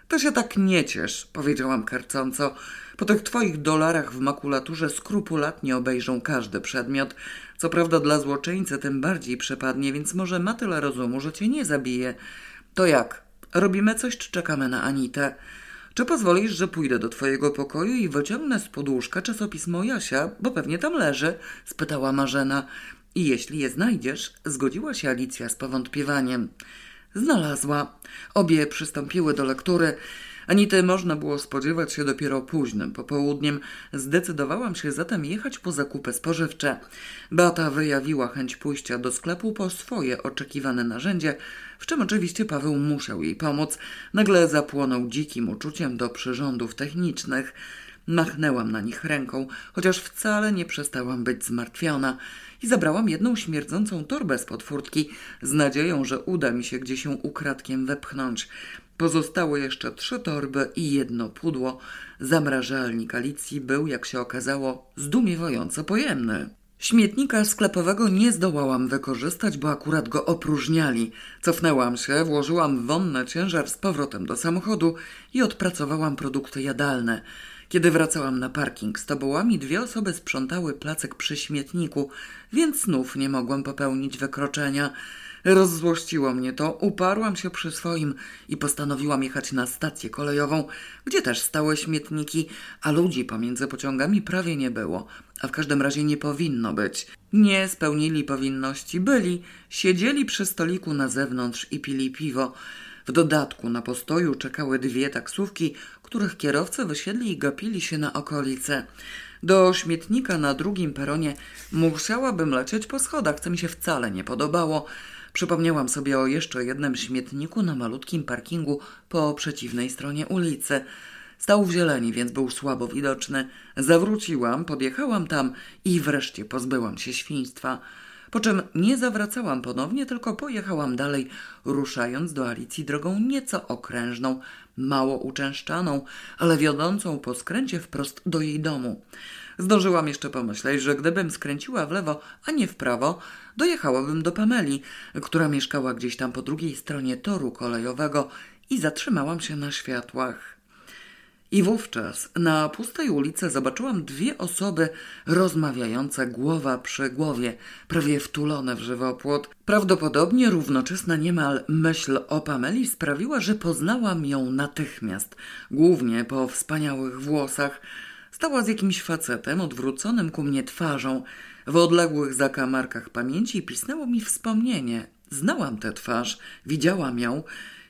To się tak nie ciesz, powiedziałam karcąco. Po tych twoich dolarach w makulaturze skrupulatnie obejrzą każdy przedmiot. Co prawda dla złoczyńcy tym bardziej przepadnie, więc może ma tyle rozumu, że cię nie zabije. To jak? Robimy coś, czy czekamy na Anitę? Czy pozwolisz, że pójdę do twojego pokoju i wyciągnę z podłóżka czasopismo Jasia, bo pewnie tam leży? spytała Marzena. I jeśli je znajdziesz, zgodziła się Alicja z powątpiewaniem. Znalazła. Obie przystąpiły do lektury. Anity można było spodziewać się dopiero późnym popołudniem. Zdecydowałam się zatem jechać po zakupy spożywcze. Beata wyjawiła chęć pójścia do sklepu po swoje oczekiwane narzędzie, w czym oczywiście Paweł musiał jej pomóc. Nagle zapłonął dzikim uczuciem do przyrządów technicznych. Machnęłam na nich ręką, chociaż wcale nie przestałam być zmartwiona i zabrałam jedną śmierdzącą torbę z podfurtki z nadzieją, że uda mi się gdzieś ją ukradkiem wepchnąć. Pozostały jeszcze trzy torby i jedno pudło. Zamrażalnik Alicji był, jak się okazało, zdumiewająco pojemny. Śmietnika sklepowego nie zdołałam wykorzystać, bo akurat go opróżniali. Cofnęłam się, włożyłam wonny ciężar z powrotem do samochodu i odpracowałam produkty jadalne. Kiedy wracałam na parking z tobołami, dwie osoby sprzątały placek przy śmietniku, więc znów nie mogłam popełnić wykroczenia. Rozzłościło mnie to, uparłam się przy swoim i postanowiłam jechać na stację kolejową, gdzie też stały śmietniki, a ludzi pomiędzy pociągami prawie nie było, a w każdym razie nie powinno być. Nie spełnili powinności, byli, siedzieli przy stoliku na zewnątrz i pili piwo. W dodatku na postoju czekały dwie taksówki, których kierowcy wysiedli i gapili się na okolice. Do śmietnika na drugim peronie musiałabym lecieć po schodach, co mi się wcale nie podobało. Przypomniałam sobie o jeszcze jednym śmietniku na malutkim parkingu po przeciwnej stronie ulicy. Stał w zieleni, więc był słabo widoczny. Zawróciłam, podjechałam tam i wreszcie pozbyłam się świństwa. Po czym nie zawracałam ponownie, tylko pojechałam dalej, ruszając do Alicji drogą nieco okrężną, mało uczęszczaną, ale wiodącą po skręcie wprost do jej domu. Zdążyłam jeszcze pomyśleć, że gdybym skręciła w lewo, a nie w prawo, dojechałabym do Pameli, która mieszkała gdzieś tam po drugiej stronie toru kolejowego i zatrzymałam się na światłach. I wówczas na pustej ulicy zobaczyłam dwie osoby rozmawiające głowa przy głowie, prawie wtulone w żywopłot. Prawdopodobnie równoczesna niemal myśl o Pameli sprawiła, że poznałam ją natychmiast, głównie po wspaniałych włosach. Stała z jakimś facetem odwróconym ku mnie twarzą. W odległych zakamarkach pamięci pisnęło mi wspomnienie. Znałam tę twarz, widziałam ją.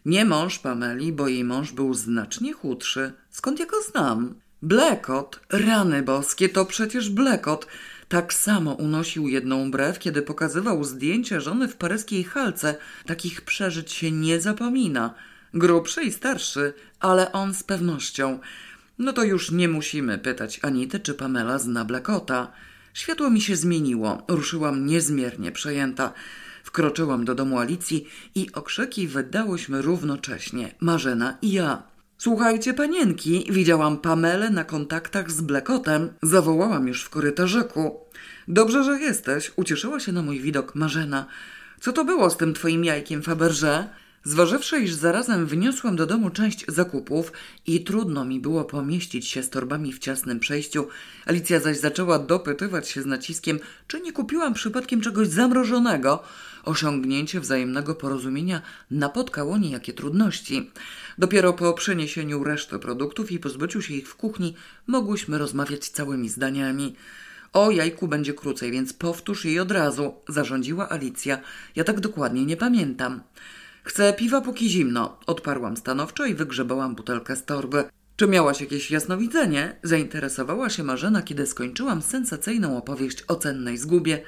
Nie mąż Pameli, bo jej mąż był znacznie chudszy. Skąd ja go znam? Blekot, rany boskie, to przecież Blekot. Tak samo unosił jedną brew, kiedy pokazywał zdjęcie żony w paryskiej halce. Takich przeżyć się nie zapomina. Grubszy i starszy, ale on z pewnością. No to już nie musimy pytać Anity, czy Pamela zna Blekota. Światło mi się zmieniło. Ruszyłam niezmiernie przejęta. Wkroczyłam do domu Alicji i okrzyki wydałyśmy równocześnie. Marzena i ja. Słuchajcie, panienki, widziałam Pamelę na kontaktach z Blekotem. Zawołałam już w korytarzyku. Dobrze, że jesteś, ucieszyła się na mój widok Marzena. Co to było z tym twoim jajkiem, Faberże? Zważywszy, iż zarazem wniosłam do domu część zakupów i trudno mi było pomieścić się z torbami w ciasnym przejściu, Alicja zaś zaczęła dopytywać się z naciskiem, czy nie kupiłam przypadkiem czegoś zamrożonego. Osiągnięcie wzajemnego porozumienia napotkało niejakie trudności. Dopiero po przeniesieniu reszty produktów i pozbyciu się ich w kuchni mogłyśmy rozmawiać całymi zdaniami. O jajku będzie krócej, więc powtórz jej od razu, zarządziła Alicja. Ja tak dokładnie nie pamiętam. Chcę piwa póki zimno, odparłam stanowczo i wygrzebałam butelkę z torby. Czy miałaś jakieś jasnowidzenie? Zainteresowała się Marzena, kiedy skończyłam sensacyjną opowieść o cennej zgubie.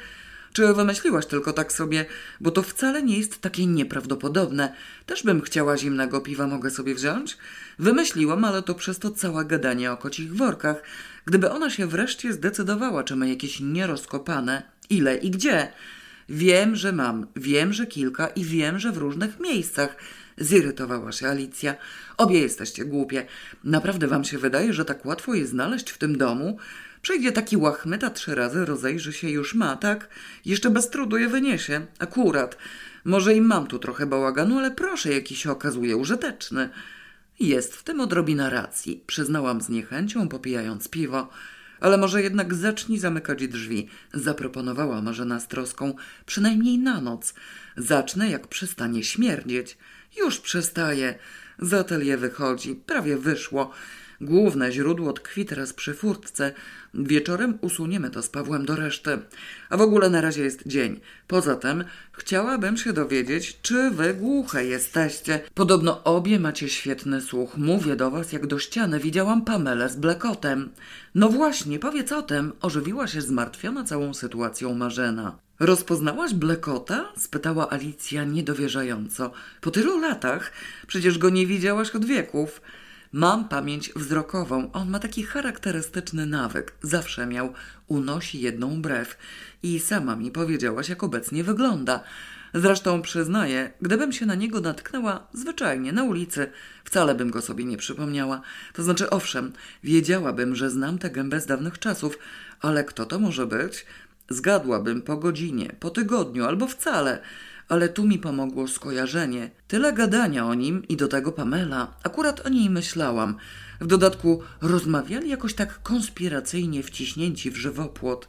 Czy wymyśliłaś tylko tak sobie, bo to wcale nie jest takie nieprawdopodobne. Też bym chciała zimnego piwa, mogę sobie wziąć? Wymyśliłam, ale to przez to całe gadanie o kocich workach. Gdyby ona się wreszcie zdecydowała, czy ma jakieś nierozkopane, ile i gdzie. Wiem, że mam, wiem, że kilka i wiem, że w różnych miejscach. Zirytowała się Alicja. Obie jesteście głupie. Naprawdę wam się wydaje, że tak łatwo je znaleźć w tym domu? Przejdzie taki łachmyta trzy razy, rozejrzy się już ma, tak? Jeszcze bez trudu je wyniesie. Akurat. Może i mam tu trochę bałaganu, ale proszę, jaki się okazuje użyteczny. Jest w tym odrobina racji, przyznałam z niechęcią, popijając piwo. Ale może jednak zacznij zamykać drzwi, zaproponowała Marzena z troską, przynajmniej na noc. Zacznę, jak przestanie śmierdzieć. Już przestaje. Z atelier wychodzi, prawie wyszło. Główne źródło tkwi teraz przy furtce. Wieczorem usuniemy to z Pawłem do reszty. A w ogóle na razie jest dzień. Poza tym chciałabym się dowiedzieć, czy wy głuche jesteście. Podobno obie macie świetny słuch. Mówię do was jak do ściany. Widziałam Pamelę z blekotem. No właśnie, powiedz o tym. Ożywiła się zmartwiona całą sytuacją Marzena. Rozpoznałaś Blekota? spytała Alicja niedowierzająco. Po tylu latach? Przecież go nie widziałaś od wieków. Mam pamięć wzrokową. On ma taki charakterystyczny nawyk. Zawsze miał. Unosi jedną brew. I sama mi powiedziałaś, jak obecnie wygląda. Zresztą przyznaję, gdybym się na niego natknęła zwyczajnie na ulicy, wcale bym go sobie nie przypomniała. To znaczy, owszem, wiedziałabym, że znam tę gębę z dawnych czasów, ale kto to może być? Zgadłabym po godzinie, po tygodniu albo wcale ale tu mi pomogło skojarzenie. Tyle gadania o nim i do tego Pamela. Akurat o niej myślałam. W dodatku rozmawiali jakoś tak konspiracyjnie wciśnięci w żywopłot.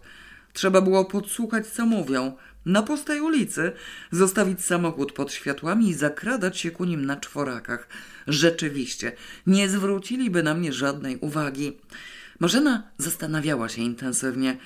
Trzeba było podsłuchać, co mówią. Na pustej ulicy zostawić samochód pod światłami i zakradać się ku nim na czworakach. Rzeczywiście, nie zwróciliby na mnie żadnej uwagi. Marzena zastanawiała się intensywnie.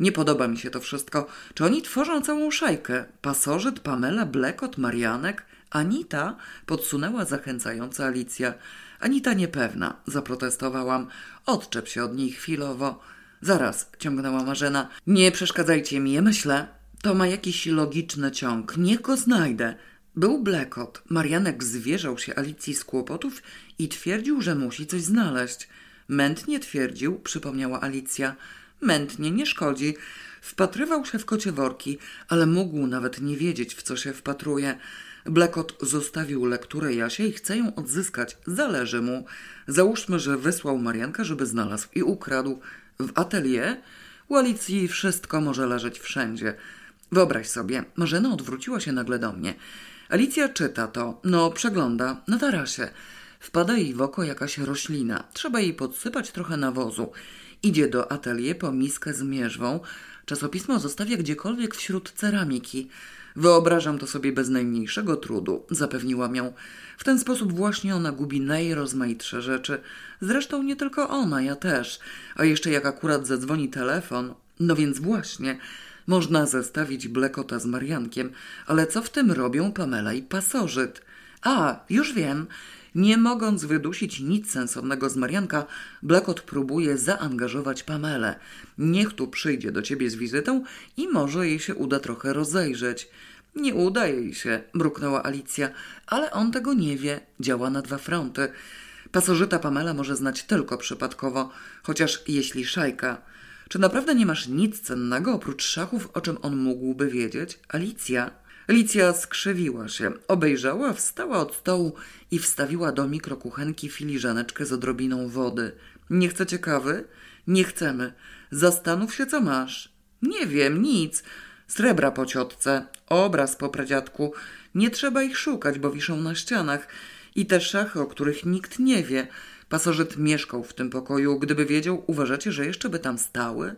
Nie podoba mi się to wszystko. Czy oni tworzą całą szajkę? Pasożyt, Pamela, Blekot, Marianek? Anita? Podsunęła zachęcająca Alicja. Anita niepewna, zaprotestowałam. Odczep się od niej chwilowo. Zaraz, ciągnęła Marzena. Nie przeszkadzajcie mi, myślę. To ma jakiś logiczny ciąg. Niech go znajdę. Był Blekot. Marianek zwierzał się Alicji z kłopotów i twierdził, że musi coś znaleźć. Mętnie twierdził, przypomniała Alicja. Mętnie, nie szkodzi. Wpatrywał się w kocie worki, ale mógł nawet nie wiedzieć, w co się wpatruje. Blekot zostawił lekturę Jasie i chce ją odzyskać. Zależy mu. Załóżmy, że wysłał Marianka, żeby znalazł i ukradł. W atelier? U Alicji wszystko może leżeć wszędzie. Wyobraź sobie, Marzena odwróciła się nagle do mnie. Alicja czyta to, no przegląda, na tarasie. Wpada jej w oko jakaś roślina. Trzeba jej podsypać trochę nawozu. Idzie do atelier po miskę z mierzwą. Czasopismo zostawia gdziekolwiek wśród ceramiki. Wyobrażam to sobie bez najmniejszego trudu, zapewniłam ją. W ten sposób właśnie ona gubi najrozmaitsze rzeczy. Zresztą nie tylko ona, ja też. A jeszcze jak akurat zadzwoni telefon. No więc właśnie, można zestawić Blekota z Mariankiem, ale co w tym robią Pamela i pasożyt? A, już wiem. Nie mogąc wydusić nic sensownego z Marianka, Blackot próbuje zaangażować Pamelę. Niech tu przyjdzie do ciebie z wizytą i może jej się uda trochę rozejrzeć. Nie uda jej się, mruknęła Alicja, ale on tego nie wie, działa na dwa fronty. Pasożyta Pamela może znać tylko przypadkowo, chociaż jeśli szajka. Czy naprawdę nie masz nic cennego oprócz szachów, o czym on mógłby wiedzieć? Alicja, Licja skrzywiła się, obejrzała, wstała od stołu i wstawiła do mikrokuchenki filiżaneczkę z odrobiną wody. Nie chcecie kawy? Nie chcemy. Zastanów się, co masz. Nie wiem, nic. Srebra po ciotce, obraz po pradziadku. Nie trzeba ich szukać, bo wiszą na ścianach. I te szachy, o których nikt nie wie. Pasożyt mieszkał w tym pokoju. Gdyby wiedział, uważacie, że jeszcze by tam stały?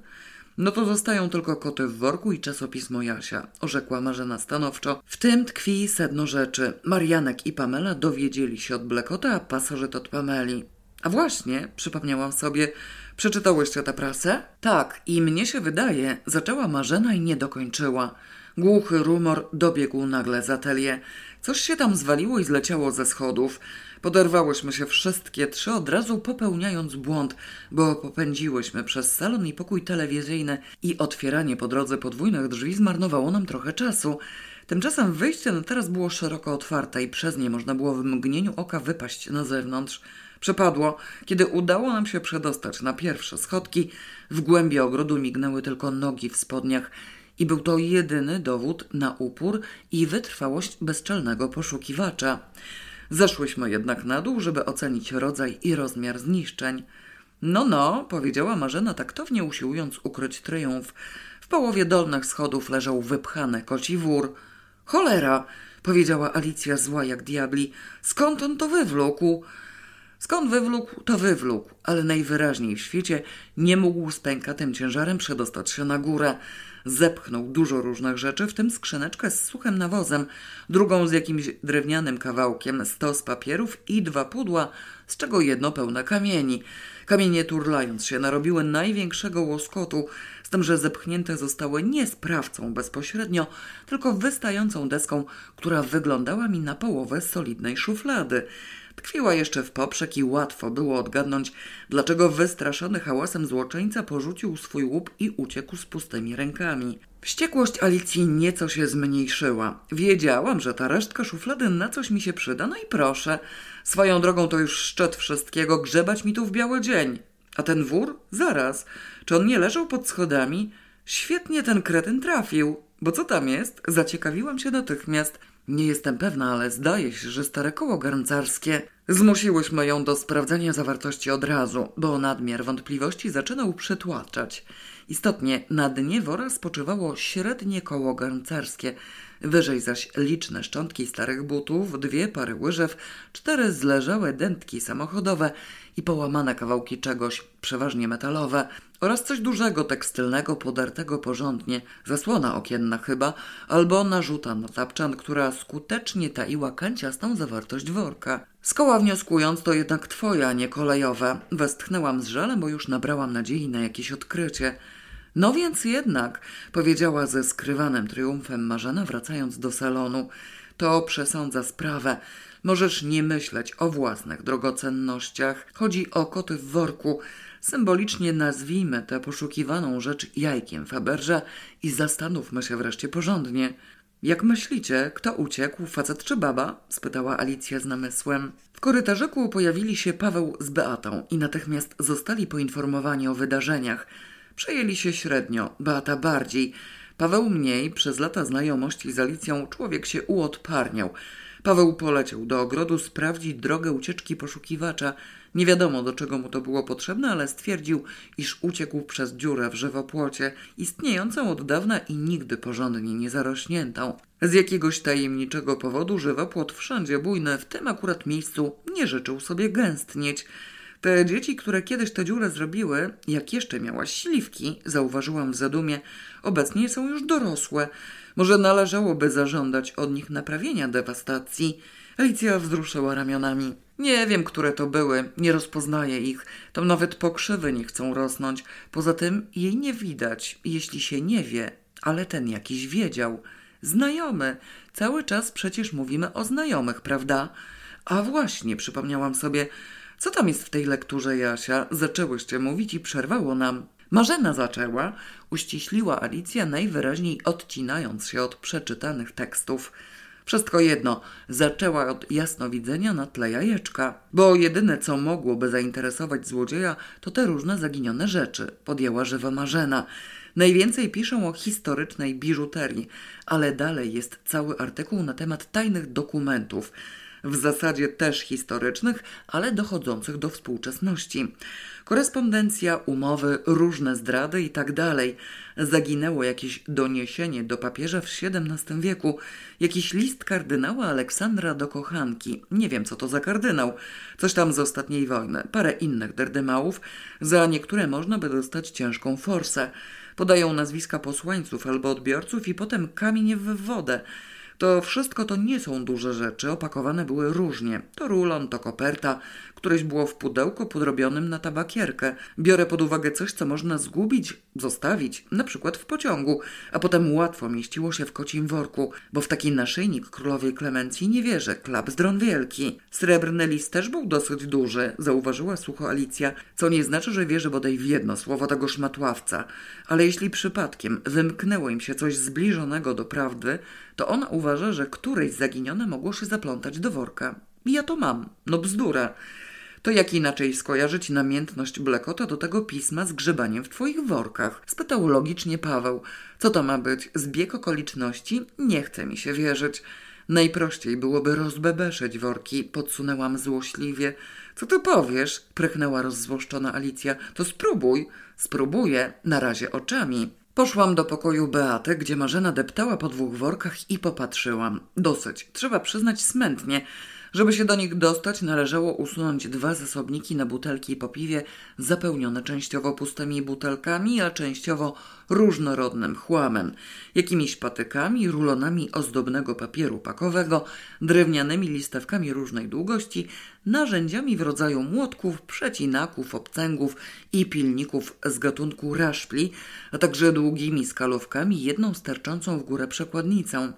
No to zostają tylko koty w worku i czasopismo Jasia, orzekła Marzena stanowczo. W tym tkwi sedno rzeczy. Marianek i Pamela dowiedzieli się od Blekota, a pasożyt od Pameli. A właśnie, przypomniałam sobie, przeczytałyście tę prasę? Tak, i mnie się wydaje, zaczęła Marzena i nie dokończyła. Głuchy rumor dobiegł nagle z atelier. Coś się tam zwaliło i zleciało ze schodów. Poderwałyśmy się wszystkie trzy, od razu popełniając błąd, bo popędziłyśmy przez salon i pokój telewizyjny i otwieranie po drodze podwójnych drzwi zmarnowało nam trochę czasu. Tymczasem wyjście na teraz było szeroko otwarte i przez nie można było w mgnieniu oka wypaść na zewnątrz. Przepadło, kiedy udało nam się przedostać na pierwsze schodki. W głębi ogrodu mignęły tylko nogi w spodniach i był to jedyny dowód na upór i wytrwałość bezczelnego poszukiwacza. Zeszłyśmy jednak na dół, żeby ocenić rodzaj i rozmiar zniszczeń. No, no, powiedziała Marzena taktownie usiłując ukryć triumf. W połowie dolnych schodów leżał wypchany koci wór. Cholera, powiedziała Alicja zła jak diabli. Skąd on to wywlókł? Skąd wywlókł, to wywlókł, ale najwyraźniej w świecie nie mógł z pękatym ciężarem przedostać się na górę. Zepchnął dużo różnych rzeczy, w tym skrzyneczkę z suchym nawozem, drugą z jakimś drewnianym kawałkiem, stos papierów i dwa pudła, z czego jedno pełne kamieni. Kamienie turlając się narobiły największego łoskotu, z tym, że zepchnięte zostały nie sprawcą bezpośrednio, tylko wystającą deską, która wyglądała mi na połowę solidnej szuflady. Tkwiła jeszcze w poprzek i łatwo było odgadnąć, dlaczego wystraszony hałasem złoczyńca porzucił swój łup i uciekł z pustymi rękami. Wściekłość Alicji nieco się zmniejszyła. Wiedziałam, że ta resztka szuflady na coś mi się przyda, no i proszę. Swoją drogą to już szczyt wszystkiego, grzebać mi tu w biały dzień. A ten wór? Zaraz. Czy on nie leżał pod schodami? Świetnie ten kretyn trafił. Bo co tam jest? Zaciekawiłam się natychmiast. Nie jestem pewna, ale zdaje się, że stare koło garncarskie. Zmusiłyśmy ją do sprawdzenia zawartości od razu, bo nadmiar wątpliwości zaczynał przytłaczać. Istotnie na dnie wora spoczywało średnie koło garncarskie, wyżej zaś liczne szczątki starych butów, dwie pary łyżew, cztery zleżałe dętki samochodowe i połamane kawałki czegoś, przeważnie metalowe, oraz coś dużego, tekstylnego, podartego porządnie, zasłona okienna chyba, albo narzuta na tapczan, która skutecznie taiła kanciastą zawartość worka. Z koła wnioskując, to jednak twoja, nie kolejowe. Westchnęłam z żalem, bo już nabrałam nadziei na jakieś odkrycie. No więc jednak, powiedziała ze skrywanym triumfem Marzena, wracając do salonu, to przesądza sprawę. Możesz nie myśleć o własnych drogocennościach. Chodzi o koty w worku. Symbolicznie nazwijmy tę poszukiwaną rzecz jajkiem Faberża i zastanówmy się wreszcie porządnie. Jak myślicie, kto uciekł, facet czy baba? spytała Alicja z namysłem. W korytarzyku pojawili się Paweł z Beatą i natychmiast zostali poinformowani o wydarzeniach. Przejęli się średnio, Beata bardziej. Paweł mniej, przez lata znajomości z Alicją człowiek się uodparniał. Paweł poleciał do ogrodu sprawdzić drogę ucieczki poszukiwacza. Nie wiadomo do czego mu to było potrzebne, ale stwierdził, iż uciekł przez dziurę w żywopłocie, istniejącą od dawna i nigdy porządnie nie zarośniętą. Z jakiegoś tajemniczego powodu żywopłot wszędzie bujny, w tym akurat miejscu nie życzył sobie gęstnieć. Te dzieci, które kiedyś tę dziurę zrobiły, jak jeszcze miałaś śliwki, zauważyłam w zadumie, obecnie są już dorosłe. Może należałoby zażądać od nich naprawienia dewastacji. Alicja wzruszyła ramionami. Nie wiem, które to były, nie rozpoznaję ich. Tam nawet pokrzywy nie chcą rosnąć. Poza tym jej nie widać, jeśli się nie wie, ale ten jakiś wiedział. Znajomy. Cały czas przecież mówimy o znajomych, prawda? A właśnie, przypomniałam sobie, co tam jest w tej lekturze, Jasia? Zaczęłyście mówić i przerwało nam. Marzena zaczęła, uściśliła Alicja, najwyraźniej odcinając się od przeczytanych tekstów. Wszystko jedno, zaczęła od jasnowidzenia na tle jajeczka, bo jedyne co mogłoby zainteresować złodzieja to te różne zaginione rzeczy, podjęła żywa Marzena. Najwięcej piszą o historycznej biżuterii, ale dalej jest cały artykuł na temat tajnych dokumentów w zasadzie też historycznych, ale dochodzących do współczesności. Korespondencja, umowy, różne zdrady i tak. Zaginęło jakieś doniesienie do papieża w XVII wieku, jakiś list kardynała Aleksandra do kochanki. Nie wiem, co to za kardynał. Coś tam z ostatniej wojny, parę innych derdymałów. Za niektóre można by dostać ciężką forsę. Podają nazwiska posłańców albo odbiorców i potem kamień w wodę. To wszystko to nie są duże rzeczy, opakowane były różnie. To rulon, to koperta, któreś było w pudełku podrobionym na tabakierkę. Biorę pod uwagę coś, co można zgubić, zostawić, na przykład w pociągu, a potem łatwo mieściło się w kocim worku, bo w taki naszyjnik królowej Klemencji nie wierzę, klap zdron wielki. Srebrny list też był dosyć duży, zauważyła sucho Alicja, co nie znaczy, że wierzę bodaj w jedno słowo tego szmatławca. Ale jeśli przypadkiem wymknęło im się coś zbliżonego do prawdy, to ona uważa, że któreś zaginione mogło się zaplątać do worka. Ja to mam. No bzdura. To jak inaczej skojarzyć namiętność Blekota do tego pisma z grzebaniem w twoich workach? Spytał logicznie Paweł. Co to ma być? Zbieg okoliczności? Nie chce mi się wierzyć. Najprościej byłoby rozbebeszeć worki, podsunęłam złośliwie. Co ty powiesz? prychnęła rozzłoszczona Alicja. To spróbuj. Spróbuję, na razie oczami. Poszłam do pokoju Beaty, gdzie Marzena deptała po dwóch workach i popatrzyłam. Dosyć, trzeba przyznać smętnie. Żeby się do nich dostać, należało usunąć dwa zasobniki na butelki po piwie, zapełnione częściowo pustymi butelkami, a częściowo różnorodnym chłamem, jakimiś patykami, rulonami ozdobnego papieru pakowego, drewnianymi listewkami różnej długości, narzędziami w rodzaju młotków, przecinaków, obcęgów i pilników z gatunku raszpli, a także długimi skalówkami, jedną sterczącą w górę przekładnicą.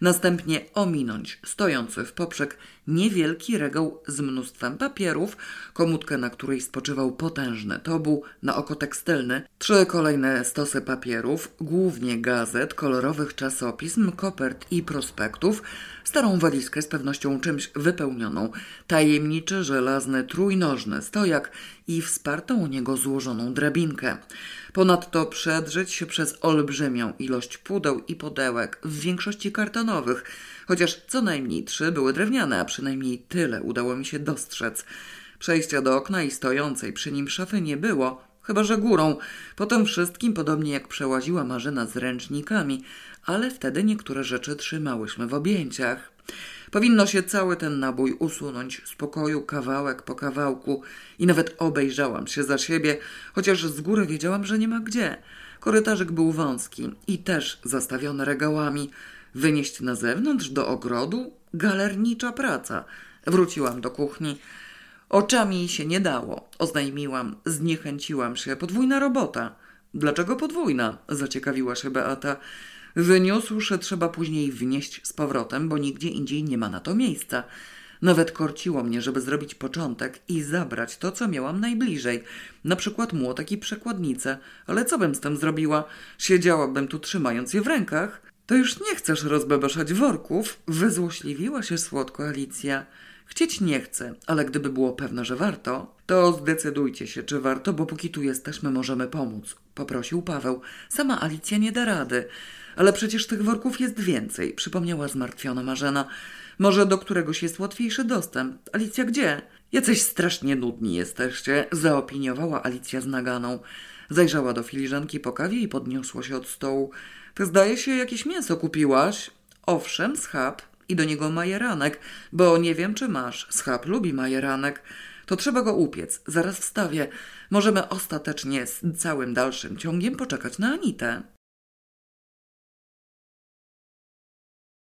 Następnie ominąć stojący w poprzek niewielki regał z mnóstwem papierów, komutkę, na której spoczywał potężny tobuł, na oko tekstylny, trzy kolejne stosy papierów, głównie gazet, kolorowych czasopism, kopert i prospektów, starą walizkę z pewnością czymś wypełnioną, tajemniczy żelazny trójnożny stojak i wspartą o niego złożoną drabinkę. Ponadto przedrzeć się przez olbrzymią ilość pudeł i podełek, w większości kartonowych, chociaż co najmniej trzy były drewniane, a przynajmniej tyle udało mi się dostrzec. Przejścia do okna i stojącej przy nim szafy nie było, chyba że górą. Potem wszystkim, podobnie jak przełaziła Marzyna z ręcznikami, ale wtedy niektóre rzeczy trzymałyśmy w objęciach. Powinno się cały ten nabój usunąć z pokoju kawałek po kawałku i nawet obejrzałam się za siebie, chociaż z góry wiedziałam, że nie ma gdzie. Korytarzyk był wąski i też zastawiony regałami. Wynieść na zewnątrz do ogrodu? Galernicza praca. Wróciłam do kuchni. Oczami się nie dało, oznajmiłam. Zniechęciłam się. Podwójna robota. Dlaczego podwójna? Zaciekawiła się Beata. Wyniósłszy trzeba później wnieść z powrotem, bo nigdzie indziej nie ma na to miejsca. Nawet korciło mnie, żeby zrobić początek i zabrać to, co miałam najbliżej. Na przykład młotek i przekładnicę. Ale co bym z tym zrobiła? Siedziałabym tu trzymając je w rękach? To już nie chcesz rozbebeszać worków? Wyzłośliwiła się słodko Alicja. Chcieć nie chcę, ale gdyby było pewne, że warto, to zdecydujcie się, czy warto, bo póki tu jesteśmy, możemy pomóc. Poprosił Paweł. Sama Alicja nie da rady. Ale przecież tych worków jest więcej, przypomniała zmartwiona Marzena. Może do któregoś jest łatwiejszy dostęp. Alicja gdzie? Jaceś strasznie nudni jesteście, zaopiniowała Alicja z naganą. Zajrzała do filiżanki po kawie i podniosła się od stołu. Ty zdaje się jakieś mięso kupiłaś? Owszem, schab i do niego majeranek, bo nie wiem, czy masz. Schab lubi majeranek. To trzeba go upiec. Zaraz wstawię. Możemy ostatecznie z całym dalszym ciągiem poczekać na Anitę.